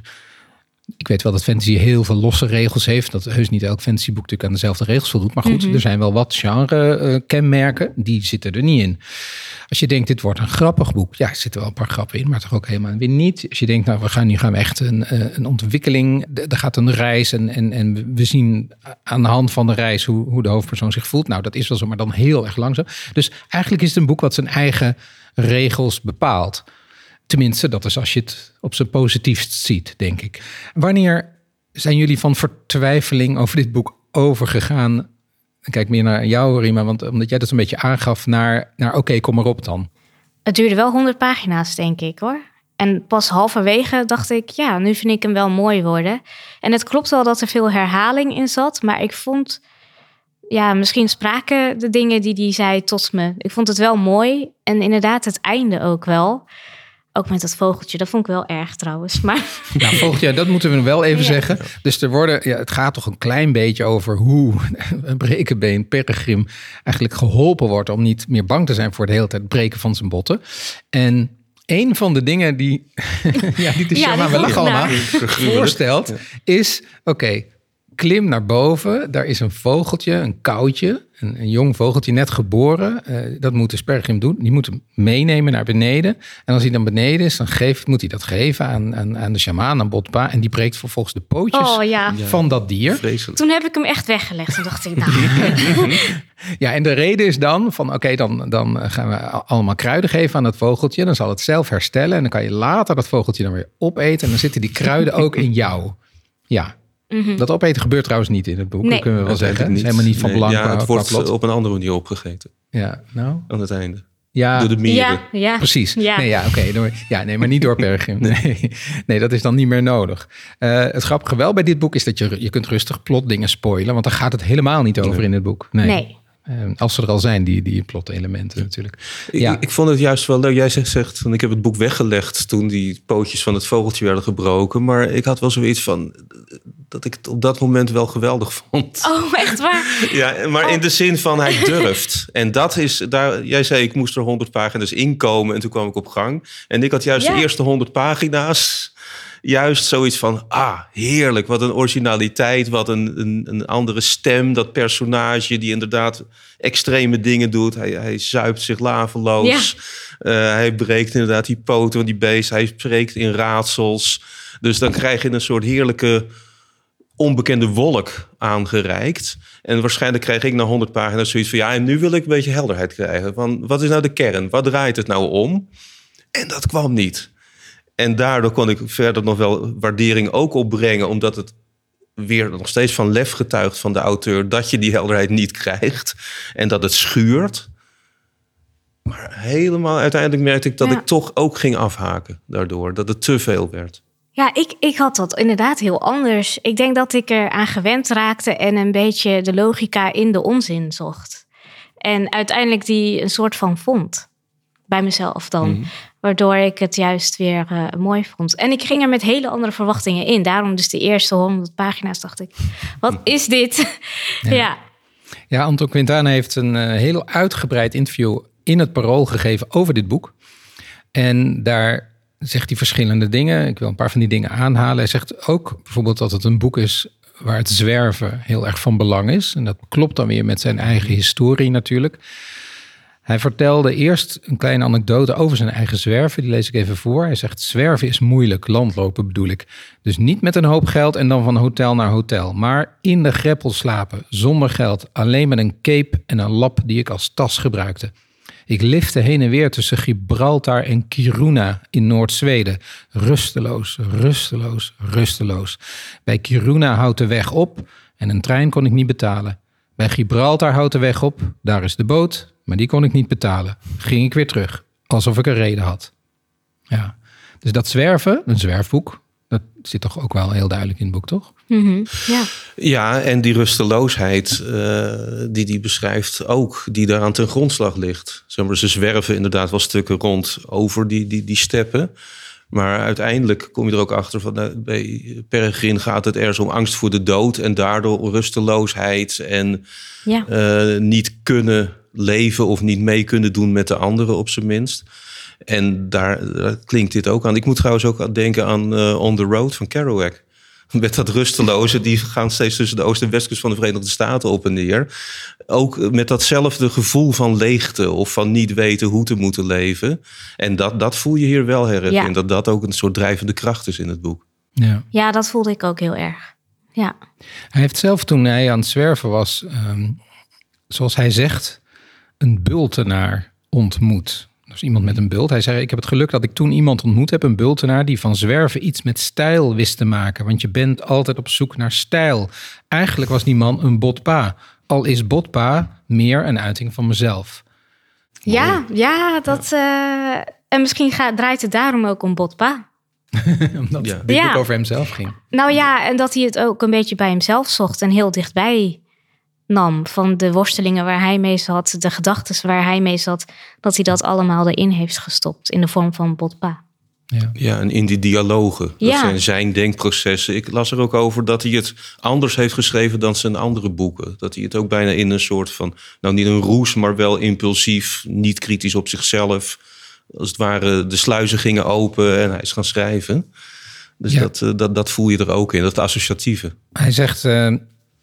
ik weet wel dat fantasy heel veel losse regels heeft. Dat heus niet elk fantasyboek natuurlijk aan dezelfde regels voldoet. Maar goed, mhm. er zijn wel wat genre-kenmerken. die zitten er niet in. Als je denkt, dit wordt een grappig boek. Ja, er zitten wel een paar grappen in, maar toch ook helemaal weer niet. Als je denkt, nou, we gaan nu gaan we echt een, eh, een ontwikkeling. Er gaat een reis en, en, en we zien aan de hand van de reis hoe, hoe de hoofdpersoon zich voelt. Nou, dat is wel zo, maar dan heel erg langzaam. Dus eigenlijk is het een boek wat zijn eigen regels bepaalt. Tenminste, dat is als je het op zijn positiefst ziet, denk ik. Wanneer zijn jullie van vertwijfeling over dit boek overgegaan? kijk meer naar jou, Rima, want omdat jij dat een beetje aangaf naar, naar oké, kom maar op dan. Het duurde wel 100 pagina's, denk ik hoor. En pas halverwege dacht ik, ja, nu vind ik hem wel mooi worden. En het klopt wel dat er veel herhaling in zat, maar ik vond, ja, misschien spraken de dingen die hij zei tot me. Ik vond het wel mooi en inderdaad het einde ook wel. Ook met dat vogeltje, dat vond ik wel erg trouwens. Maar... Nou, vogeltje, dat moeten we wel even zeggen. Dus er worden, ja, het gaat toch een klein beetje over hoe [LAUGHS] een brekenbeen Peregrim eigenlijk geholpen wordt om niet meer bang te zijn voor de hele tijd breken van zijn botten. En een van de dingen die, [LAUGHS] ja, die de ja, we lachen allemaal, voorstelt, is: oké, klim naar boven. Daar is een vogeltje, een koutje, een, een jong vogeltje net geboren. Uh, dat moet de spergrim doen. Die moet hem meenemen naar beneden. En als hij dan beneden is, dan geeft, moet hij dat geven aan, aan, aan de shamaan, aan Botpa. En die breekt vervolgens de pootjes oh, ja. van dat dier. Vreselijk. Toen heb ik hem echt weggelegd. Toen dacht ik, nou... [LAUGHS] ja, en de reden is dan van, oké, dan, dan gaan we allemaal kruiden geven aan dat vogeltje. Dan zal het zelf herstellen. En dan kan je later dat vogeltje dan weer opeten. En dan zitten die kruiden ook in jou. Ja, Mhm. Dat opeten gebeurt trouwens niet in het boek, dat kunnen we wel zeggen. Het is helemaal niet van belang. Ja, het wordt op een andere manier opgegeten. Ja, nou? Aan het einde. Ja, door de mieren. Ja, ja. Precies. Ja. Nee, ja, oké. Ja, nee, maar niet door [LAUGHS] Pergim. Nee. nee, dat is dan niet meer nodig. Uh, het grappige wel bij dit boek is dat je, je kunt rustig plot dingen spoilen, want daar gaat het helemaal niet over in het boek. Nee. nee. Ehm, als ze er al zijn, die, die plot-elementen natuurlijk. Ja. Ik, ik, vond het juist wel leuk. Jij zegt, zegt, ik heb het boek weggelegd toen die pootjes van het vogeltje werden gebroken. Maar ik had wel zoiets van, dat ik het op dat moment wel geweldig vond. Oh, echt waar? [LAUGHS] ja, maar in de zin van hij [LAUGHS] durft. en dat is, daar, jij zei ik moest er honderd pagina's inkomen en toen kwam ik op gang. En ik had juist de eerste honderd pagina's juist zoiets van, ah, heerlijk. Wat een originaliteit, wat een, een, een andere stem. Dat personage die inderdaad extreme dingen doet. Hij, hij zuipt zich laveloos. Ja. Uh, hij breekt inderdaad die poten van die beest. Hij spreekt in raadsels. Dus dan krijg je een soort heerlijke onbekende wolk aangereikt. En waarschijnlijk krijg ik na 100 pagina's zoiets van... ja, en nu wil ik een beetje helderheid krijgen. Van, wat is nou de kern? Wat draait het nou om? En dat kwam niet. En daardoor kon ik verder nog wel waardering ook opbrengen, omdat het weer nog steeds van lef getuigt van de auteur dat je die helderheid niet krijgt en dat het schuurt. Maar helemaal uiteindelijk merkte ik dat ik toch ook ging afhaken daardoor, dat het te veel werd. Ja, ik, ik had dat inderdaad heel anders. Ik denk dat ik er aan gewend raakte en een beetje de logica in de onzin zocht. En uiteindelijk die een soort van vond. Bij mezelf dan. Mhm. Waardoor ik het juist weer uh, mooi vond. En ik ging er met hele andere verwachtingen in. Daarom dus de eerste honderd pagina's dacht ik, wat is dit? ja. ja. Anton Quintana heeft een uh, heel uitgebreid interview in het Parool gegeven over dit boek. En daar zegt hij verschillende dingen. Ik wil een paar van die dingen aanhalen. Hij zegt ook bijvoorbeeld dat het een boek is waar het zwerven heel erg van belang is. En dat klopt dan weer met zijn eigen historie natuurlijk. Hij vertelde eerst een kleine anekdote over zijn eigen zwerven. Die lees ik even voor. Hij zegt: Zwerven is moeilijk, landlopen bedoel ik. Dus niet met een hoop geld en dan van hotel naar hotel. Maar in de greppel slapen, zonder geld. Alleen met een cape en een lap die ik als tas gebruikte. Ik lifte heen en weer tussen Gibraltar en Kiruna in Noord-Zweden. Rusteloos, rusteloos, rusteloos. Bij Kiruna houdt de weg op en een trein kon ik niet betalen. Bij Gibraltar houdt de weg op, daar is de boot, maar die kon ik niet betalen. Ging ik weer terug, alsof ik een reden had. Ja. Dus dat zwerven, een zwerfboek, Dat zit toch ook wel heel duidelijk in het boek, toch? Mhm, Ja. Ja, en die rusteloosheid uh, die die beschrijft ook, die daaraan ten grondslag ligt. Zeg maar, ze zwerven inderdaad wel stukken rond over die, die, die steppen. Maar uiteindelijk kom je er ook achter van uh, bij Peregrin gaat het ergens om angst voor de dood en daardoor rusteloosheid en Ja. uh, niet kunnen leven of niet mee kunnen doen met de anderen op zijn minst. En daar, daar klinkt dit ook aan. Ik moet trouwens ook aan denken aan uh, On the Road van Kerouac. [LAUGHS] Met dat rusteloze, die gaan steeds tussen de oost- en westkust van de Verenigde Staten op en neer. Ook met datzelfde gevoel van leegte of van niet weten hoe te moeten leven. En dat, dat voel je hier wel her Ja. Dat dat ook een soort drijvende kracht is in het boek. Ja. ja, dat voelde ik ook heel erg. Ja. Hij heeft zelf toen hij aan het zwerven was, ehm, zoals hij zegt, een bultenaar ontmoet. Iemand met een bult. Hij zei: Ik heb het geluk dat ik toen iemand ontmoet heb, een bultenaar, die van zwerven iets met stijl wist te maken. Want je bent altijd op zoek naar stijl. Eigenlijk was die man een botpa. Al is botpa meer een uiting van mezelf. Ja, ja, dat. eh, en misschien gaat, draait het daarom ook om Botpa. [LAUGHS] Omdat Ja. dit Ja. over hemzelf ging. Nou ja, en dat hij het ook een beetje bij hemzelf zocht en heel dichtbij nam. Van de worstelingen waar hij mee zat, de gedachten waar hij mee zat, dat hij dat allemaal erin heeft gestopt in de vorm van Botpa. Ja. Ja, en in die dialogen. Dat Ja. zijn zijn denkprocessen. Ik las er ook over dat hij het anders heeft geschreven dan zijn andere boeken. Dat hij het ook bijna in een soort van, nou niet een roes, maar wel impulsief, niet kritisch op zichzelf. Als het ware, de sluizen gingen open en hij is gaan schrijven. Dus Ja. dat, eh, dat, dat voel je er ook in, dat associatieve. Hij zegt: eh,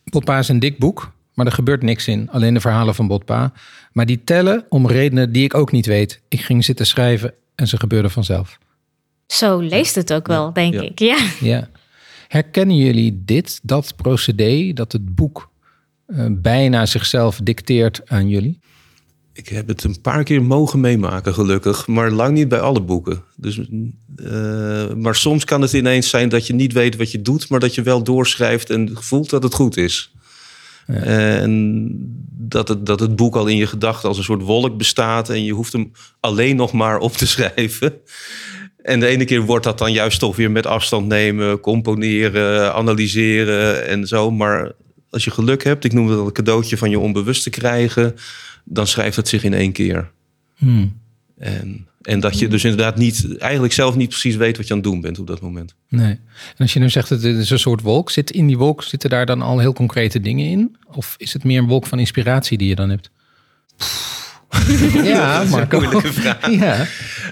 Botpa is een dik boek, maar er gebeurt niks in. Alleen de verhalen van Botpa. Maar die tellen om redenen die ik ook niet weet. Ik ging zitten schrijven en ze gebeurden vanzelf. Zo leest het ook wel, denk Ja. ik. Ja. Ja. Herkennen jullie dit, dat procedé, dat het boek eh, bijna zichzelf dicteert aan jullie? Ik heb het een paar keer mogen meemaken, gelukkig. Maar lang niet bij alle boeken. Dus, eh, maar soms kan het ineens zijn dat je niet weet wat je doet... maar dat je wel doorschrijft en voelt dat het goed is. En dat het, dat het boek al in je gedachten als een soort wolk bestaat... en je hoeft hem alleen nog maar op te [LAUGHS] schrijven. En de ene keer wordt dat dan juist toch weer met afstand nemen... componeren, analyseren en zo. Maar als je geluk hebt, ik noem het al een cadeautje van je onbewust te krijgen... dan schrijft het zich in één keer. Hmm. En, en dat je dus inderdaad niet, eigenlijk zelf niet precies weet wat je aan het doen bent op dat moment. Nee. En als je nu zegt dat het is een soort wolk, zit in die wolk zitten daar dan al heel concrete dingen in? Of is het meer een wolk van inspiratie die je dan hebt? [LAUGHS] ja, Marco. moeilijke vraag. Ja.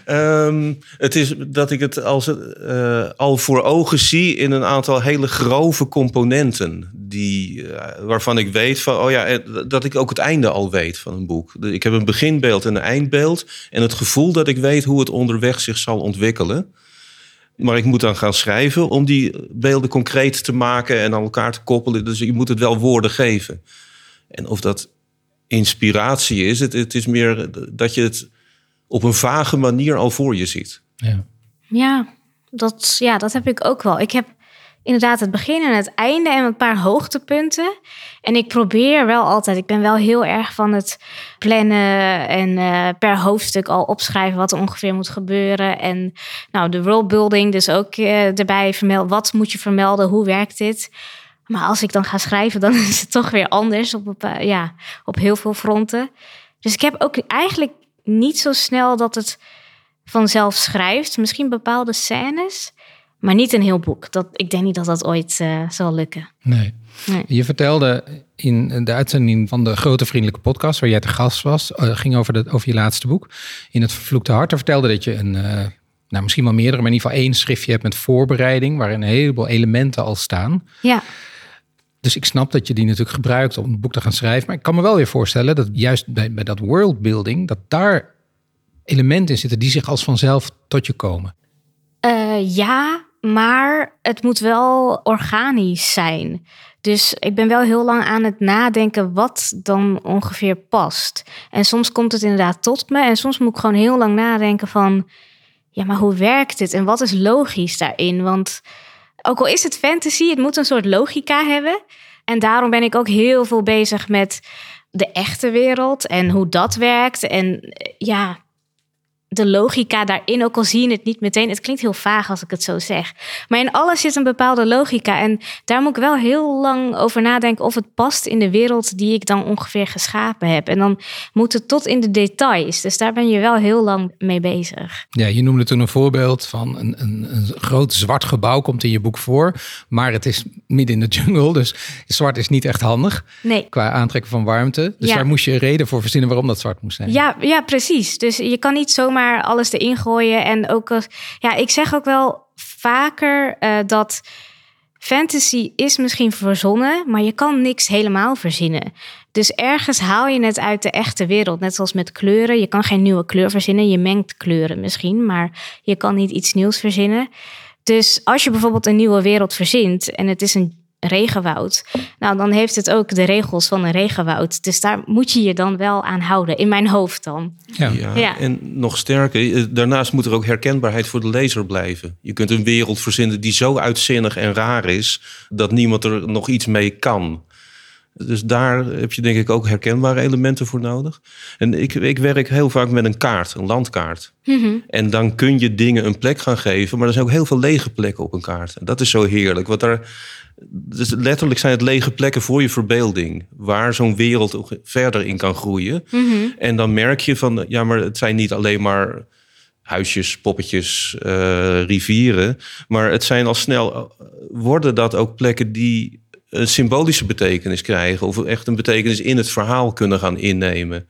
Ehm, het is dat ik het als, eh, al voor ogen zie in een aantal hele grove componenten. Die, eh, waarvan ik weet van, oh ja, eh, dat ik ook het einde al weet van een boek. Ik heb een beginbeeld en een eindbeeld. En het gevoel dat ik weet hoe het onderweg zich zal ontwikkelen. Maar ik moet dan gaan schrijven om die beelden concreet te maken en aan elkaar te koppelen. Dus je moet het wel woorden geven. En of dat inspiratie is, het, het is meer dat je het op een vage manier al voor je ziet. ja. Ja, dat, ja, dat heb ik ook wel. Ik heb inderdaad het begin en het einde en een paar hoogtepunten. En ik probeer wel altijd, ik ben wel heel erg van het plannen en eh, per hoofdstuk al opschrijven wat er ongeveer moet gebeuren. En nou, de worldbuilding dus ook eh, erbij vermelden. Wat moet je vermelden? Hoe werkt dit? Maar als ik dan ga schrijven, dan [LAUGHS] is het toch weer anders op, op, eh, ja, op heel veel fronten. Dus ik heb ook eigenlijk niet zo snel dat het vanzelf schrijft. Misschien bepaalde scènes, maar niet een heel boek. Dat, ik denk niet dat dat ooit eh, zal lukken. Nee. Nee. Je vertelde in de uitzending van de Grote Vriendelijke Podcast, waar jij te gast was, eh, ging over, de, over je laatste boek. In het Vervloekte Hart, vertelde dat je een, nou misschien wel meerdere, maar in ieder geval één schriftje hebt met voorbereiding, waarin een heleboel elementen al staan. Ja, Dus ik snap dat je die natuurlijk gebruikt om een boek te gaan schrijven. Maar ik kan me wel weer voorstellen dat juist bij, bij dat worldbuilding, dat daar elementen in zitten die zich als vanzelf tot je komen. Eh, ja, maar het moet wel organisch zijn. Dus ik ben wel heel lang aan het nadenken wat dan ongeveer past. En soms komt het inderdaad tot me. En soms moet ik gewoon heel lang nadenken van... Ja, maar hoe werkt dit? En wat is logisch daarin? Want ook al is het fantasy, het moet een soort logica hebben. En daarom ben ik ook heel veel bezig met de echte wereld en hoe dat werkt. En eh, ja, de logica daarin, ook al zie je het niet meteen. Het klinkt heel vaag als ik het zo zeg. Maar in alles zit een bepaalde logica. En daar moet ik wel heel lang over nadenken of het past in de wereld die ik dan ongeveer geschapen heb. En dan moet het tot in de details. Dus daar ben je wel heel lang mee bezig. Ja, je noemde toen een voorbeeld van een, een, een groot zwart gebouw komt in je boek voor. Maar het is midden in de jungle, dus zwart is niet echt handig. Nee. Qua aantrekken van warmte. Dus Ja. daar moest je een reden voor verzinnen waarom dat zwart moest zijn. Ja, ja, precies. Dus je kan niet zomaar alles erin gooien. En ook, ja, ik zeg ook wel vaker eh, dat fantasy is misschien verzonnen, maar je kan niks helemaal verzinnen. Dus ergens haal je het uit de echte wereld. Net zoals met kleuren. Je kan geen nieuwe kleur verzinnen. Je mengt kleuren misschien, maar je kan niet iets nieuws verzinnen. Dus als je bijvoorbeeld een nieuwe wereld verzint en het is een regenwoud, nou dan heeft het ook de regels van een regenwoud. Dus daar moet je je dan wel aan houden, in mijn hoofd dan. Ja. Ja, Ja. en nog sterker, eh, daarnaast moet er ook herkenbaarheid voor de lezer blijven. Je kunt een wereld verzinnen die zo uitzinnig en raar is dat niemand er nog iets mee kan. Dus daar heb je denk ik ook herkenbare elementen voor nodig. En ik, ik werk heel vaak met een kaart, een landkaart. En dan kun je dingen een plek gaan geven, maar er zijn ook heel veel lege plekken op een kaart. En dat is zo heerlijk. Want daar, dus letterlijk zijn het lege plekken voor je verbeelding, waar zo'n wereld ook verder in kan groeien. En dan merk je van, ja, maar het zijn niet alleen maar huisjes, poppetjes, eh, rivieren, maar het zijn al snel, worden dat ook plekken die een symbolische betekenis krijgen of echt een betekenis in het verhaal kunnen gaan innemen.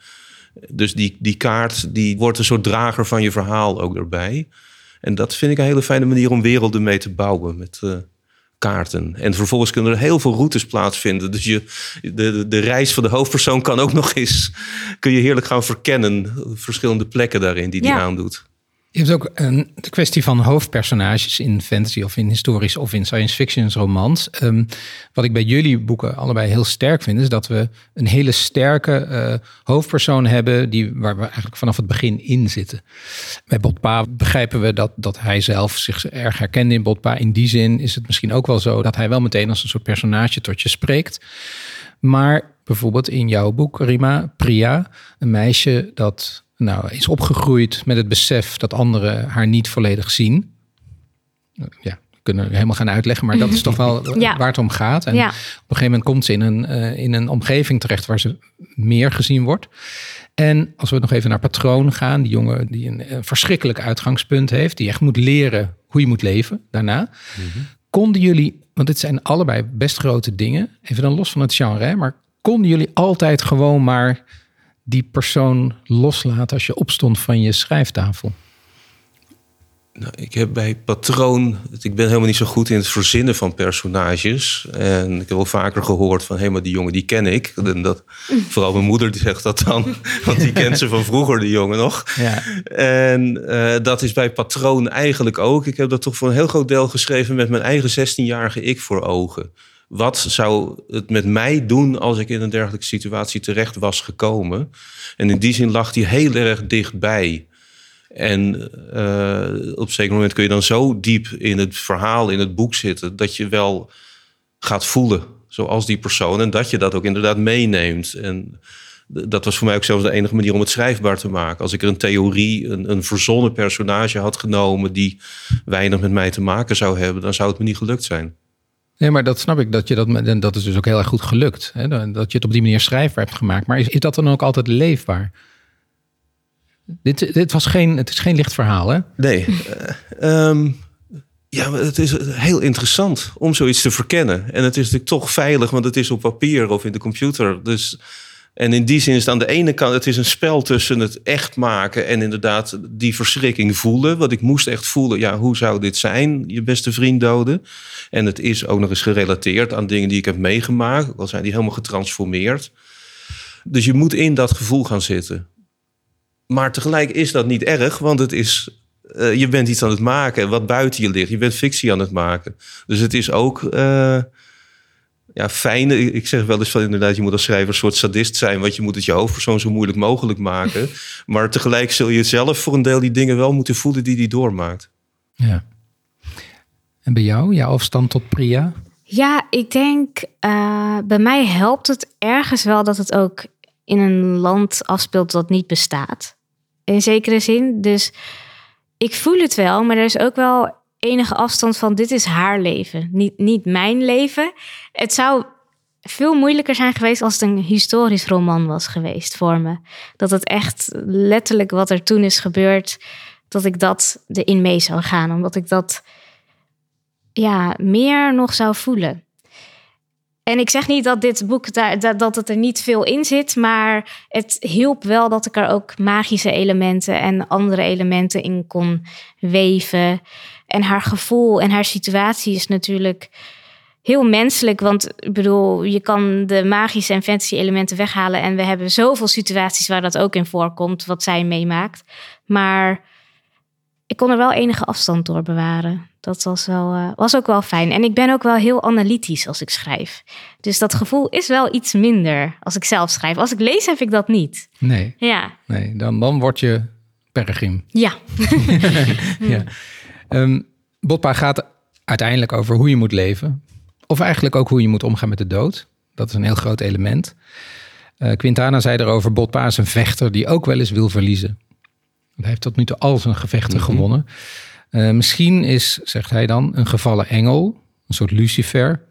Dus die, die kaart die wordt een soort drager van je verhaal ook erbij. En dat vind ik een hele fijne manier om werelden mee te bouwen met eh, kaarten. En vervolgens kunnen er heel veel routes plaatsvinden. Dus je, de, de, de reis van de hoofdpersoon kan ook nog eens... kun je heerlijk gaan verkennen. Verschillende plekken daarin die die Ja. aandoet. Je hebt ook een, de kwestie van hoofdpersonages in fantasy of in historisch of in science fiction romans. Ehm, wat ik bij jullie boeken allebei heel sterk vind, is dat we een hele sterke eh, hoofdpersoon hebben die, waar we eigenlijk vanaf het begin in zitten. Bij Botpa begrijpen we dat, dat hij zelf zich erg herkende in Botpa. In die zin is het misschien ook wel zo dat hij wel meteen als een soort personage tot je spreekt. Maar bijvoorbeeld in jouw boek, Rima, Priya, een meisje dat nou, is opgegroeid met het besef dat anderen haar niet volledig zien. Ja, we kunnen helemaal gaan uitleggen, maar dat is toch wel [LAUGHS] Ja. waar het om gaat. En Ja. op een gegeven moment komt ze in een, eh, in een omgeving terecht waar ze meer gezien wordt. En als we nog even naar Patroon gaan, die jongen die een, een verschrikkelijk uitgangspunt heeft, die echt moet leren hoe je moet leven daarna. Konden jullie, want dit zijn allebei best grote dingen, even dan los van het genre, hè, maar konden jullie altijd gewoon maar die persoon loslaten als je opstond van je schrijftafel? Nou, ik heb bij Patroon... Ik ben helemaal niet zo goed in het verzinnen van personages. En ik heb wel vaker gehoord van... hé, maar die jongen die ken ik. En dat, [LAUGHS] vooral mijn moeder die zegt dat dan. [LAUGHS] Want die kent ze van vroeger, die jongen nog. Ja. En eh, dat is bij Patroon eigenlijk ook. Ik heb dat toch voor een heel groot deel geschreven... met mijn eigen 16-jarige ik voor ogen. Wat zou het met mij doen als ik in een dergelijke situatie terecht was gekomen? En in die zin lag hij heel erg dichtbij. En eh, op een zeker moment kun je dan zo diep in het verhaal, in het boek zitten, dat je wel gaat voelen zoals die persoon. En dat je dat ook inderdaad meeneemt. En dat was voor mij ook zelfs de enige manier om het schrijfbaar te maken. Als ik er een theorie, een, een verzonnen personage had genomen die weinig met mij te maken zou hebben, dan zou het me niet gelukt zijn. Nee, maar dat snap ik. Dat, je dat, en dat is dus ook heel erg goed gelukt. Hè? Dat je het op die manier schrijfbaar hebt gemaakt. Maar is, is dat dan ook altijd leefbaar? Dit, dit was geen, het is geen licht verhaal, hè? Nee. eh, ehm, ja, het is heel interessant om zoiets te verkennen. En het is natuurlijk toch veilig, want het is op papier of in de computer. Dus, en in die zin is aan de ene kant... het is een spel tussen het echt maken en inderdaad die verschrikking voelen. Want ik moest echt voelen, ja, hoe zou dit zijn? Je beste vriend doden. En het is ook nog eens gerelateerd aan dingen die ik heb meegemaakt. Al zijn die helemaal getransformeerd. Dus je moet in dat gevoel gaan zitten. Maar tegelijk is dat niet erg, want het is, eh, je bent iets aan het maken wat buiten je ligt. Je bent fictie aan het maken. Dus het is ook eh, ja, fijn. Ik ik zeg wel eens van inderdaad, je moet als schrijver een soort sadist zijn, want je moet het je hoofdpersoon zo moeilijk mogelijk maken. [LAUGHS] maar tegelijk zul je zelf voor een deel die dingen wel moeten voelen die die doormaakt. Ja. En bij jou, jouw afstand tot Priya? Ja, ik denk eh, bij mij helpt het ergens wel dat het ook in een land afspeelt dat niet bestaat. in zekere zin. Dus ik voel het wel, maar er is ook wel enige afstand van dit is haar leven, niet, niet mijn leven. Het zou veel moeilijker zijn geweest als het een historisch roman was geweest voor me. Dat het echt letterlijk wat er toen is gebeurd, dat ik dat erin mee zou gaan, omdat ik dat ja, meer nog zou voelen. En ik zeg niet dat dit boek daar, dat het er niet veel in zit, maar het hielp wel dat ik er ook magische elementen en andere elementen in kon weven. En haar gevoel en haar situatie is natuurlijk heel menselijk. Want ik bedoel, je kan de magische en fantasy elementen weghalen. En we hebben zoveel situaties waar dat ook in voorkomt, wat zij meemaakt. Maar ik kon er wel enige afstand door bewaren. Dat was, wel, uh, was ook wel fijn. En ik ben ook wel heel analytisch als ik schrijf. Dus dat gevoel is wel iets minder als ik zelf schrijf. Als ik lees, heb ik dat niet. Nee. Ja. Nee, dan, dan word je pergrim. Ja. [LAUGHS] ja. [LAUGHS] Um, Botpa gaat uiteindelijk over hoe je moet leven. Of eigenlijk ook hoe je moet omgaan met de dood. Dat is een heel groot element. Uh, Quintana zei erover, Botpa is een vechter die ook wel eens wil verliezen. Hij heeft tot nu toe al zijn gevechten mm -hmm. gewonnen. Uh, misschien is, zegt hij dan, een gevallen engel, een soort Lucifer.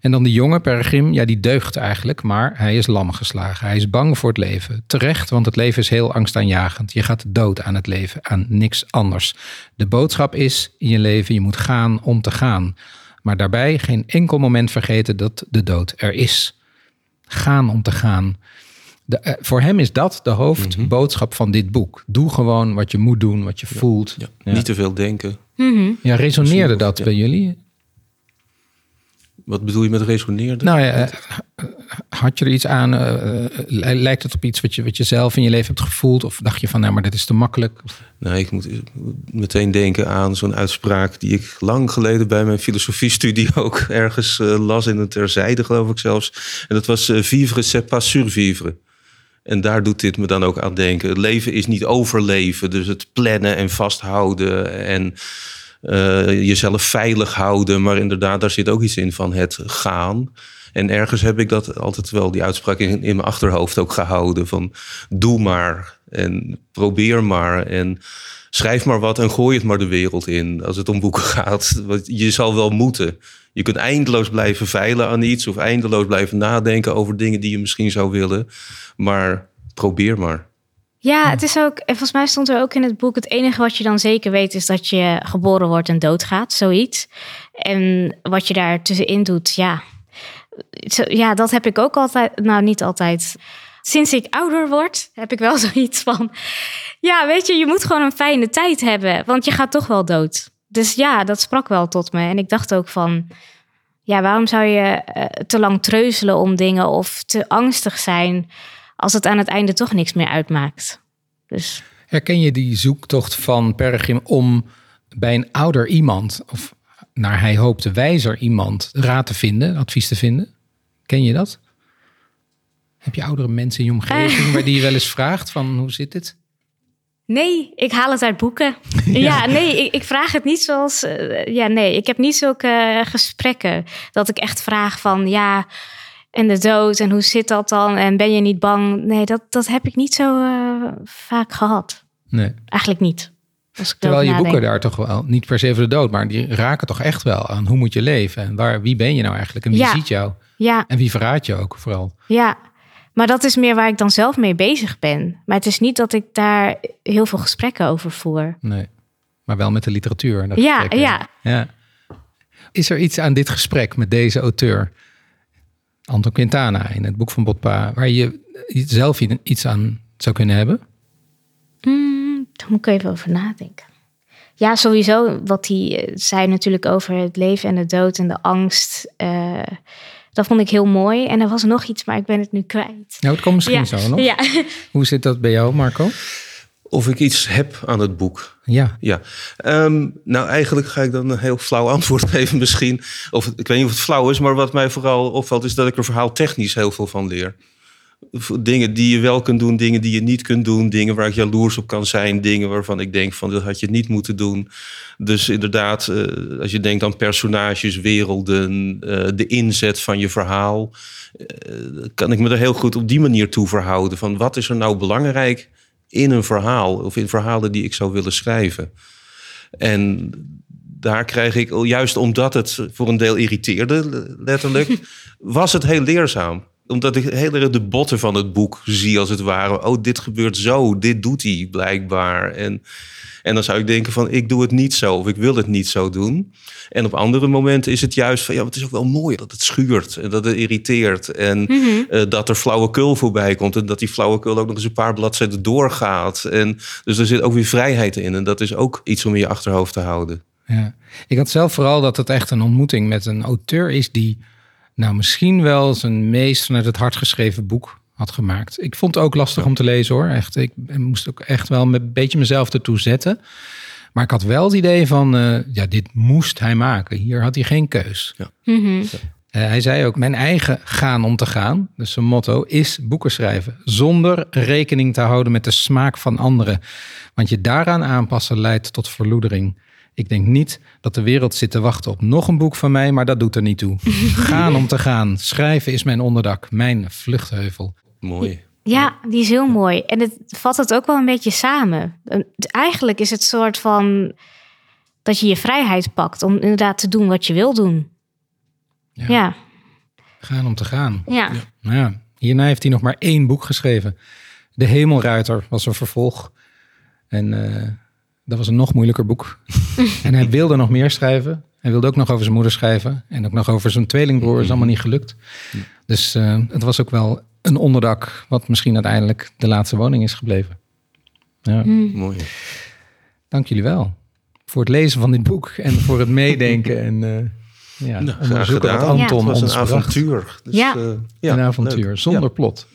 En dan die jonge Peregrim, ja, die deugt eigenlijk, maar hij is lam geslagen. Hij is bang voor het leven. Terecht, want het leven is heel angstaanjagend. Je gaat dood aan het leven, aan niks anders. De boodschap is in je leven, je moet gaan om te gaan. Maar daarbij geen enkel moment vergeten dat de dood er is. Gaan om te gaan. De, uh, voor hem is dat de hoofdboodschap van dit boek. Doe gewoon wat je moet doen, wat je ja. voelt. Ja. Ja. Niet te veel denken. Mm -hmm. Ja, resoneerde dat bij jullie? Wat bedoel je met resoneerde? Nou ja, had je er iets aan? Uh, lijkt het op iets wat je, wat je zelf in je leven hebt gevoeld? Of dacht je van, nou, maar dit is te makkelijk? Nee, ik moet meteen denken aan zo'n uitspraak die ik lang geleden bij mijn filosofiestudie [LAUGHS] ook ergens uh, las in het terzijde, geloof ik zelfs. En dat was uh, vivre, c'est pas survivre. En daar doet dit me dan ook aan denken. Het leven is niet overleven, dus het plannen en vasthouden en jezelf veilig houden. Maar inderdaad, daar zit ook iets in van het gaan. En ergens heb ik dat altijd wel, die uitspraak in, in mijn achterhoofd ook gehouden. Van doe maar en probeer maar en schrijf maar wat en gooi het maar de wereld in. Als het om boeken [LAUGHS] gaat. Want je zal wel moeten. Je kunt eindeloos blijven veilen aan iets of eindeloos blijven nadenken over dingen die je misschien zou willen. Maar probeer maar. Ja, het is ook, en volgens mij stond er ook in het boek: het enige wat je dan zeker weet is dat je geboren wordt en doodgaat, zoiets. En wat je daar tussenin doet, ja. Ja, dat heb ik ook altijd, nou niet altijd. Sinds ik ouder word, heb ik wel [LAUGHS] zoiets van: ja, weet je, je moet gewoon een fijne tijd hebben, want je gaat toch wel dood. Dus ja, dat sprak wel tot me. En ik dacht ook van, ja, waarom zou je uh, te lang treuzelen om dingen of te angstig zijn als het aan het einde toch niks meer uitmaakt? Dus. Herken je die zoektocht van Peregrim om bij een ouder iemand, of naar hij hoopte wijzer iemand, raad te vinden, advies te vinden? Ken je dat? Heb je oudere mensen in je omgeving uh. [LAUGHS] waar die je wel eens vraagt van hoe zit het? Nee, ik haal het uit boeken. [LAUGHS] Ja, ja nee, ik, ik, vraag het niet zoals. Uh, ja, nee, ik heb niet zulke uh, gesprekken dat ik echt vraag van ja. En de dood en hoe zit dat dan? En ben je niet bang? Nee, dat, dat heb ik niet zo uh, vaak gehad. Nee. Eigenlijk niet. Terwijl je boeken daar toch wel, niet per se voor de dood, maar die raken toch echt wel aan hoe moet je leven en waar, wie ben je nou eigenlijk en wie ja. ziet jou? Ja. En wie verraadt je ook vooral? Ja, maar dat is meer waar ik dan zelf mee bezig ben. Maar het is niet dat ik daar heel veel gesprekken over voer. Nee, maar wel met de literatuur. Dat ja, ja, ja. Is er iets aan dit gesprek met deze auteur, Anton Quintana, in het boek van Botpa, waar je zelf iets aan zou kunnen hebben? Mm, daar moet ik even over nadenken. Ja, sowieso wat hij zei natuurlijk over het leven en de dood en de angst. Uh, dat vond ik heel mooi. En er was nog iets, maar ik ben het nu kwijt. Nou, het komt misschien ja. zo nog. Ja. Hoe zit dat bij jou, Marco? Of ik iets heb aan het boek. Ja. ja. Um, nou, eigenlijk ga ik dan een heel flauw [LAUGHS] antwoord geven misschien. Of ik weet niet of het flauw is, maar wat mij vooral opvalt... is dat ik er verhaal technisch heel veel van leer. Dingen die je wel kunt doen, dingen die je niet kunt doen. Dingen waar ik jaloers op kan zijn. Dingen waarvan ik denk van dat had je niet moeten doen. Dus inderdaad, uh, als je denkt aan personages, werelden, uh, de inzet van je verhaal. Uh, kan ik me er heel goed op die manier toe verhouden. Van wat is er nou belangrijk in een verhaal of in verhalen die ik zou willen schrijven. En daar krijg ik, juist omdat het voor een deel irriteerde, letterlijk, [LAUGHS] was het heel leerzaam omdat ik heel erg de botten van het boek zie, als het ware. Oh, dit gebeurt zo, dit doet hij blijkbaar. En, en dan zou ik denken van, ik doe het niet zo of ik wil het niet zo doen. En op andere momenten is het juist van, ja, het is ook wel mooi dat het schuurt en dat het irriteert. En mm dat er flauwekul voorbij komt en dat die flauwekul ook nog eens een paar bladzijden doorgaat. En, dus er zit ook weer vrijheid in en dat is ook iets om in je achterhoofd te houden. Ja. Ik had zelf vooral dat het echt een ontmoeting met een auteur is die nou misschien wel zijn meest vanuit het hart geschreven boek had gemaakt. Ik vond het ook lastig om te lezen hoor. Echt, ik moest ook echt wel een beetje mezelf ertoe zetten. Maar ik had wel het idee van, uh, ja, dit moest hij maken. Hier had hij geen keus. Ja. Mhm. Eh, hij zei ook, mijn eigen gaan om te gaan, dus zijn motto, is boeken schrijven. Zonder rekening te houden met de smaak van anderen. Want je daaraan aanpassen leidt tot verloedering. Ik denk niet dat de wereld zit te wachten op nog een boek van mij, maar dat doet er niet toe. [LAUGHS] gaan om te gaan. Schrijven is mijn onderdak, mijn vluchtheuvel. Mooi. Ja, die is heel mooi. En het vat het ook wel een beetje samen. Eigenlijk is het soort van dat je je vrijheid pakt om inderdaad te doen wat je wil doen. Ja. ja. Gaan om te gaan. Ja. ja. ja. Hierna heeft hij nog maar één boek geschreven. De Hemelruiter was een vervolg. En uh, dat was een nog moeilijker boek. [LAUGHS] en hij wilde nog meer schrijven. Hij wilde ook nog over zijn moeder schrijven. En ook nog over zijn tweelingbroer. Is allemaal niet gelukt. Dus uh, het was ook wel een onderdak. Wat misschien uiteindelijk de laatste woning is gebleven. Ja. Mm. Mooi. Dank jullie wel. Voor het lezen van dit boek. En voor het meedenken. [LAUGHS] en uh, ja, nou, onderzoeken wat Anton ja. Het was een avontuur. Dus, ja. Uh, ja. Een avontuur. Zonder plot.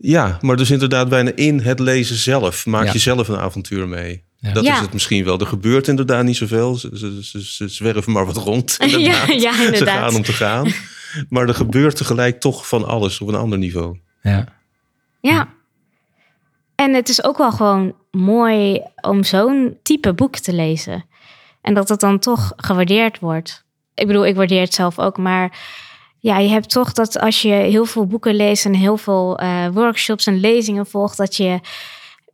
Ja, maar dus inderdaad bijna in het lezen zelf maak je zelf een avontuur mee. Dat is het misschien wel. Er gebeurt inderdaad niet zoveel. Ze, ze, ze, zwerven maar wat rond. [LAUGHS] Ja, ja, inderdaad. Ze gaan om te gaan. Maar er gebeurt tegelijk toch van alles op een ander niveau. Ja. Ja. En het is ook wel gewoon mooi om zo'n type boek te lezen. En dat het dan toch gewaardeerd wordt. Ik bedoel, ik waardeer het zelf ook, maar ja, je hebt toch dat als je heel veel boeken leest en heel veel uh, workshops en lezingen volgt, dat je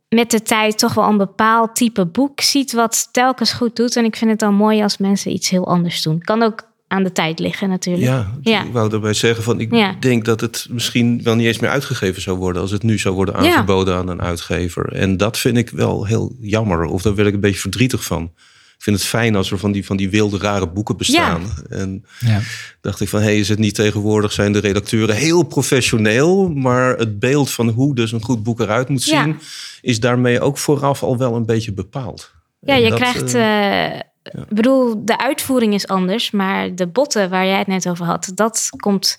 met de tijd toch wel een bepaald type boek ziet wat telkens goed doet. En ik vind het dan mooi als mensen iets heel anders doen. Kan ook aan de tijd liggen natuurlijk. Ja, ja. ik wou daarbij zeggen van ik denk dat het misschien wel niet eens meer uitgegeven zou worden als het nu zou worden aangeboden aan een uitgever. En dat vind ik wel heel jammer of daar werd ik een beetje verdrietig van vind het fijn als er van die, van die wilde, rare boeken bestaan. En ja. dacht ik van, hé, hey, is het niet tegenwoordig zijn de redacteuren heel professioneel, maar het beeld van hoe dus een goed boek eruit moet zien, is daarmee ook vooraf al wel een beetje bepaald. Ja, je krijgt, uh, ik bedoel, de uitvoering is anders, maar de botten waar jij het net over had, dat komt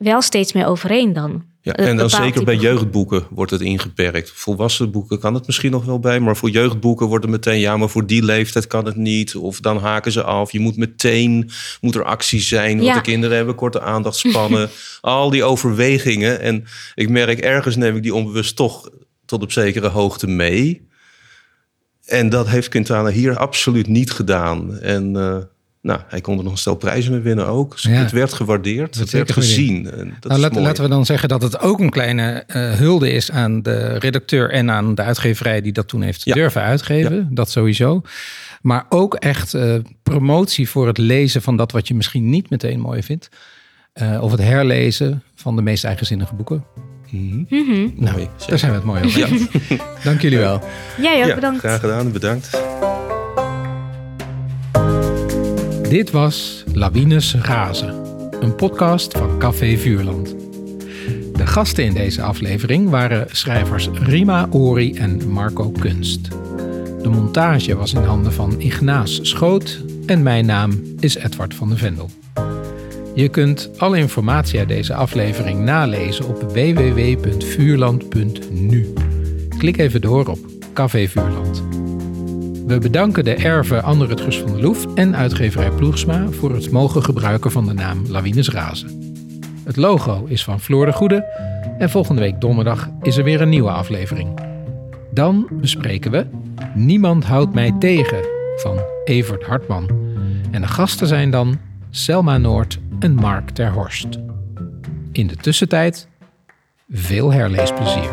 wel steeds meer overeen dan. Ja, en dan zeker bij jeugdboeken wordt het ingeperkt. Volwassen boeken kan het misschien nog wel bij, maar voor jeugdboeken wordt het meteen, ja, maar voor die leeftijd kan het niet. Of dan haken ze af. Je moet meteen, moet er actie zijn, want de kinderen hebben korte aandachtspannen. [LAUGHS] Al die overwegingen. En ik merk ergens neem ik die onbewust toch tot op zekere hoogte mee. En dat heeft Quintana hier absoluut niet gedaan. En uh, nou, hij kon er nog een stel prijzen mee winnen ook. Dus het werd gewaardeerd, het werd gezien. Dat nou, laten we dan zeggen dat het ook een kleine uh, hulde is aan de redacteur en aan de uitgeverij die dat toen heeft durven uitgeven. Dat sowieso. Maar ook echt uh, promotie voor het lezen van dat wat je misschien niet meteen mooi vindt. Uh, of het herlezen van de meest eigenzinnige boeken. Mm -hmm. Nou, daar zijn we het mooi over. Ja. Dank jullie wel. Jij ook, bedankt. Graag gedaan, bedankt. Dit was Lawines Razen, een podcast van Café Vuurland. De gasten in deze aflevering waren schrijvers Rima Ori en Marco Kunst. De montage was in handen van Ignaas Schoot en mijn naam is Edward van de Vendel. Je kunt alle informatie uit deze aflevering nalezen op www.vuurland.nu. Klik even door op Café Vuurland. We bedanken de erven Anne Rutgers van der Loef en uitgeverij Ploegsma voor het mogen gebruiken van de naam Lawines Razen. Het logo is van Floor de Goede en volgende week donderdag is er weer een nieuwe aflevering. Dan bespreken we Niemand houdt mij tegen van Evert Hartman. En de gasten zijn dan Selma Noord en Mark Ter Horst. In de tussentijd veel herleesplezier.